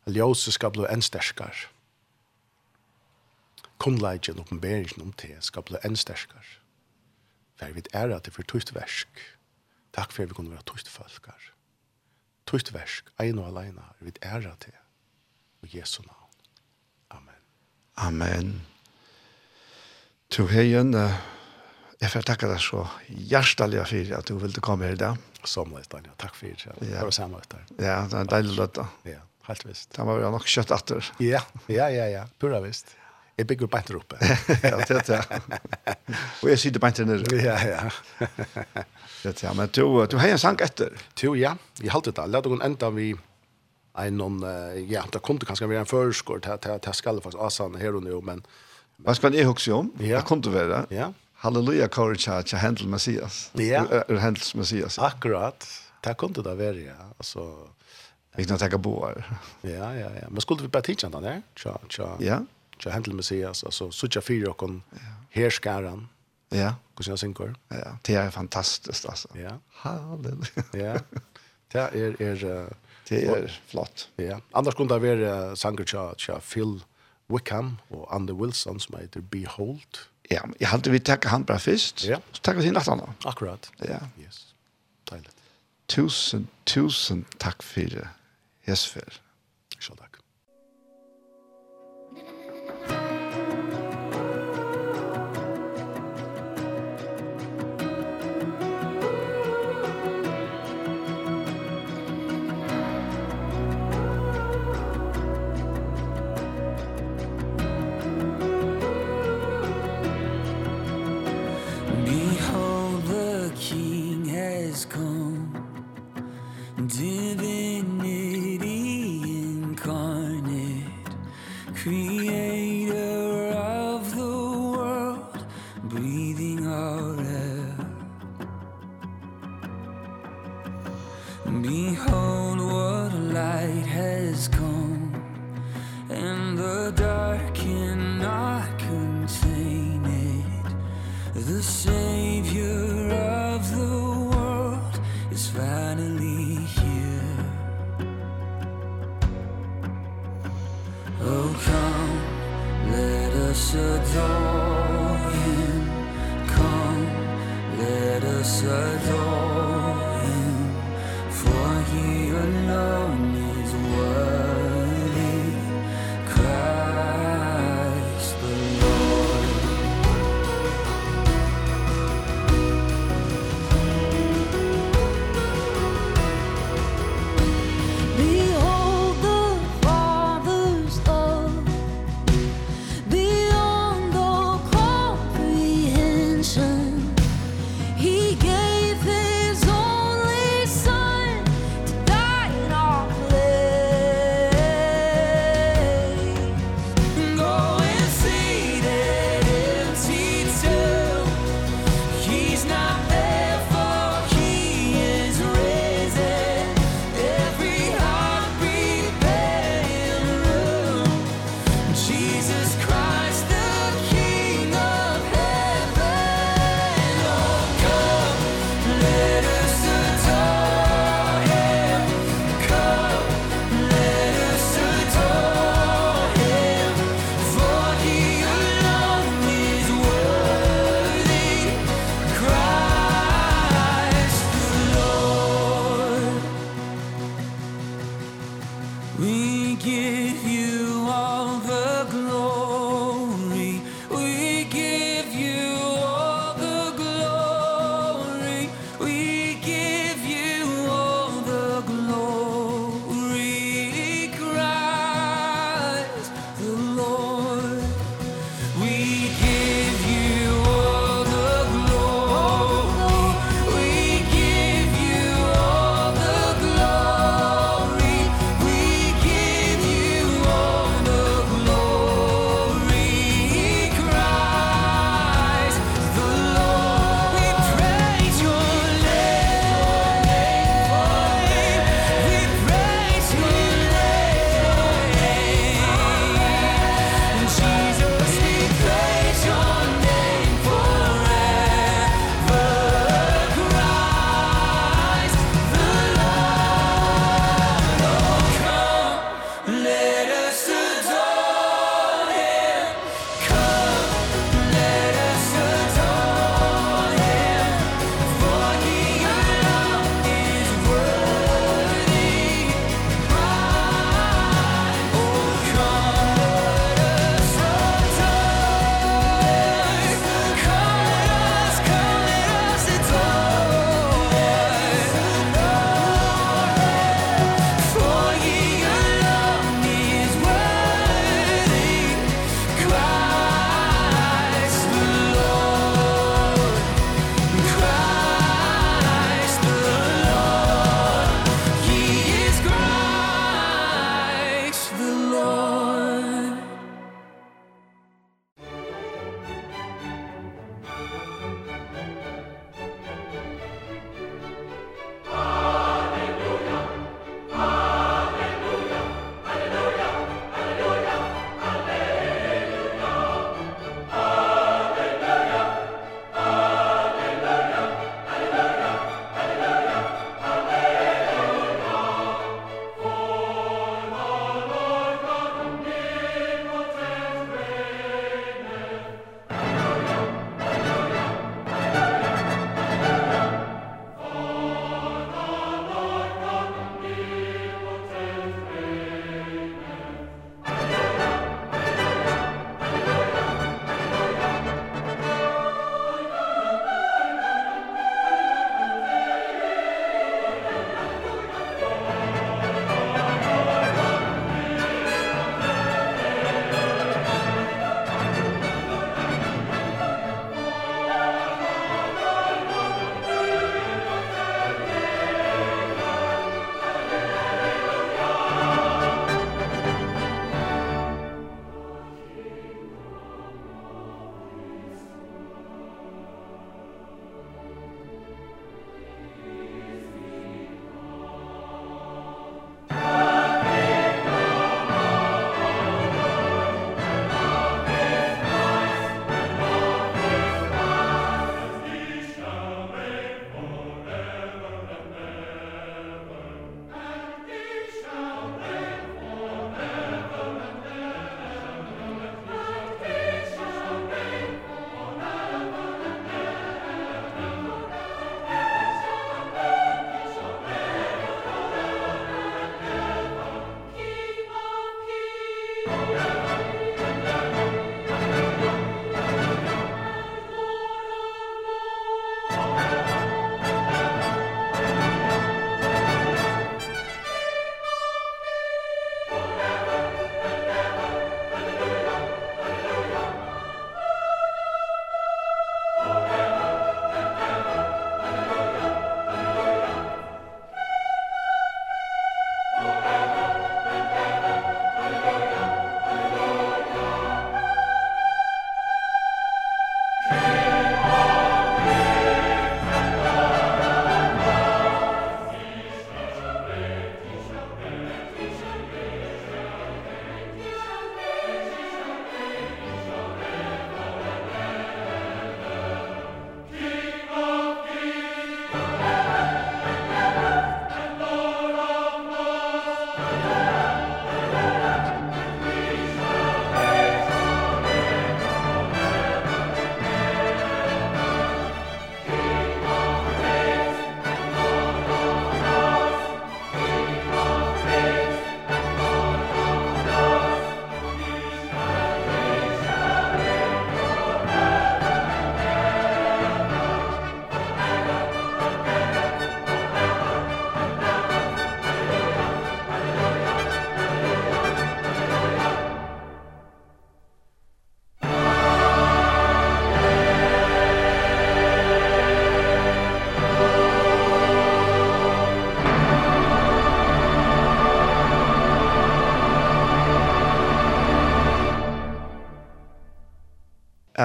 Ljós skal bli enn sterskar. leiðin og oppenberingen om te skal bli enn sterskar. For vi er at det for tutt versk. Takk for vi kunne vera tutt folkar. Tutt versk, ein og alene, vi er at det. Og Jesu navn. Amen. To heien, uh, jeg får takke deg så hjertelig for at du ville komme her i dag. Som litt, Daniel. Takk for det. Ja. Det var samme ut der. Ja, det er en deilig løtt da. Ja, helt visst. Det var jo nok kjøtt atter. Ja, ja, ja, ja. Pura visst. Jeg bygger bare til oppe. ja, det er det. Og jeg sitter bare til nere. Ja, ja. det er det. Men du, du har en sang etter. Du, ja. Jeg halte det. La deg enda vi... Med en någon ja, det kunde kanske vara en förskott här till till skall faktiskt asan här och nu men vad ska ni huxa om? Det kunde vara. Ja. Halleluja courage att handle Messias. Ja. Handle Messias. Akkurat. Det kunde det vara ja. Alltså vi kan ta bo. Ja, ja, ja. Men skulle vi bara titta den där? Tja, tja. Ja. Tja handle Messias alltså sucha fyra kon härskaran. Ja. Hur ska jag synka? Ja, det är fantastiskt alltså. Ja. Halleluja. Ja. Det är är Det er flott. Ja. Anders kunne det være sanger til Phil Wickham og Andy Wilson som heter Behold. Ja, jeg hadde vi takke han bare først, ja. så takker vi til natten. Akkurat. Ja. Yes. Deilig. Tusen, tusen takk for det. Yes, for. Selv takk.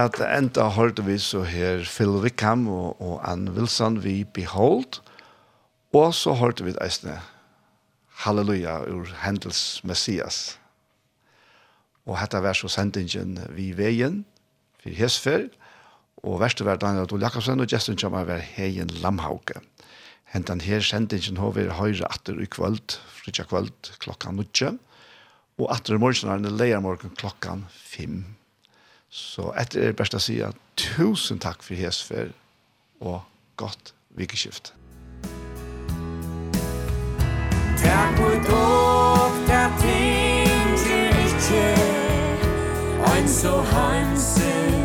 at enda hørte vi så her Phil Wickham og, og Ann Wilson vi Behold, og så hørte vi eisne Halleluja ur Hendels Messias. Og hetta vers og sendingen vi veien, for hesfer, og verste var Daniel Adol Jakobsen, og gesten kommer var Heien Lamhauke. Hentan her sendingen har vi høyre atter i kvöld, fritja kvöld klokka 9, og atter i morgen er det leiermorgen klokkan 5. Så etter det best å si at tusen takk for Hesfer og godt vikeskift. Takk for dog, der til ikke Ein so hansen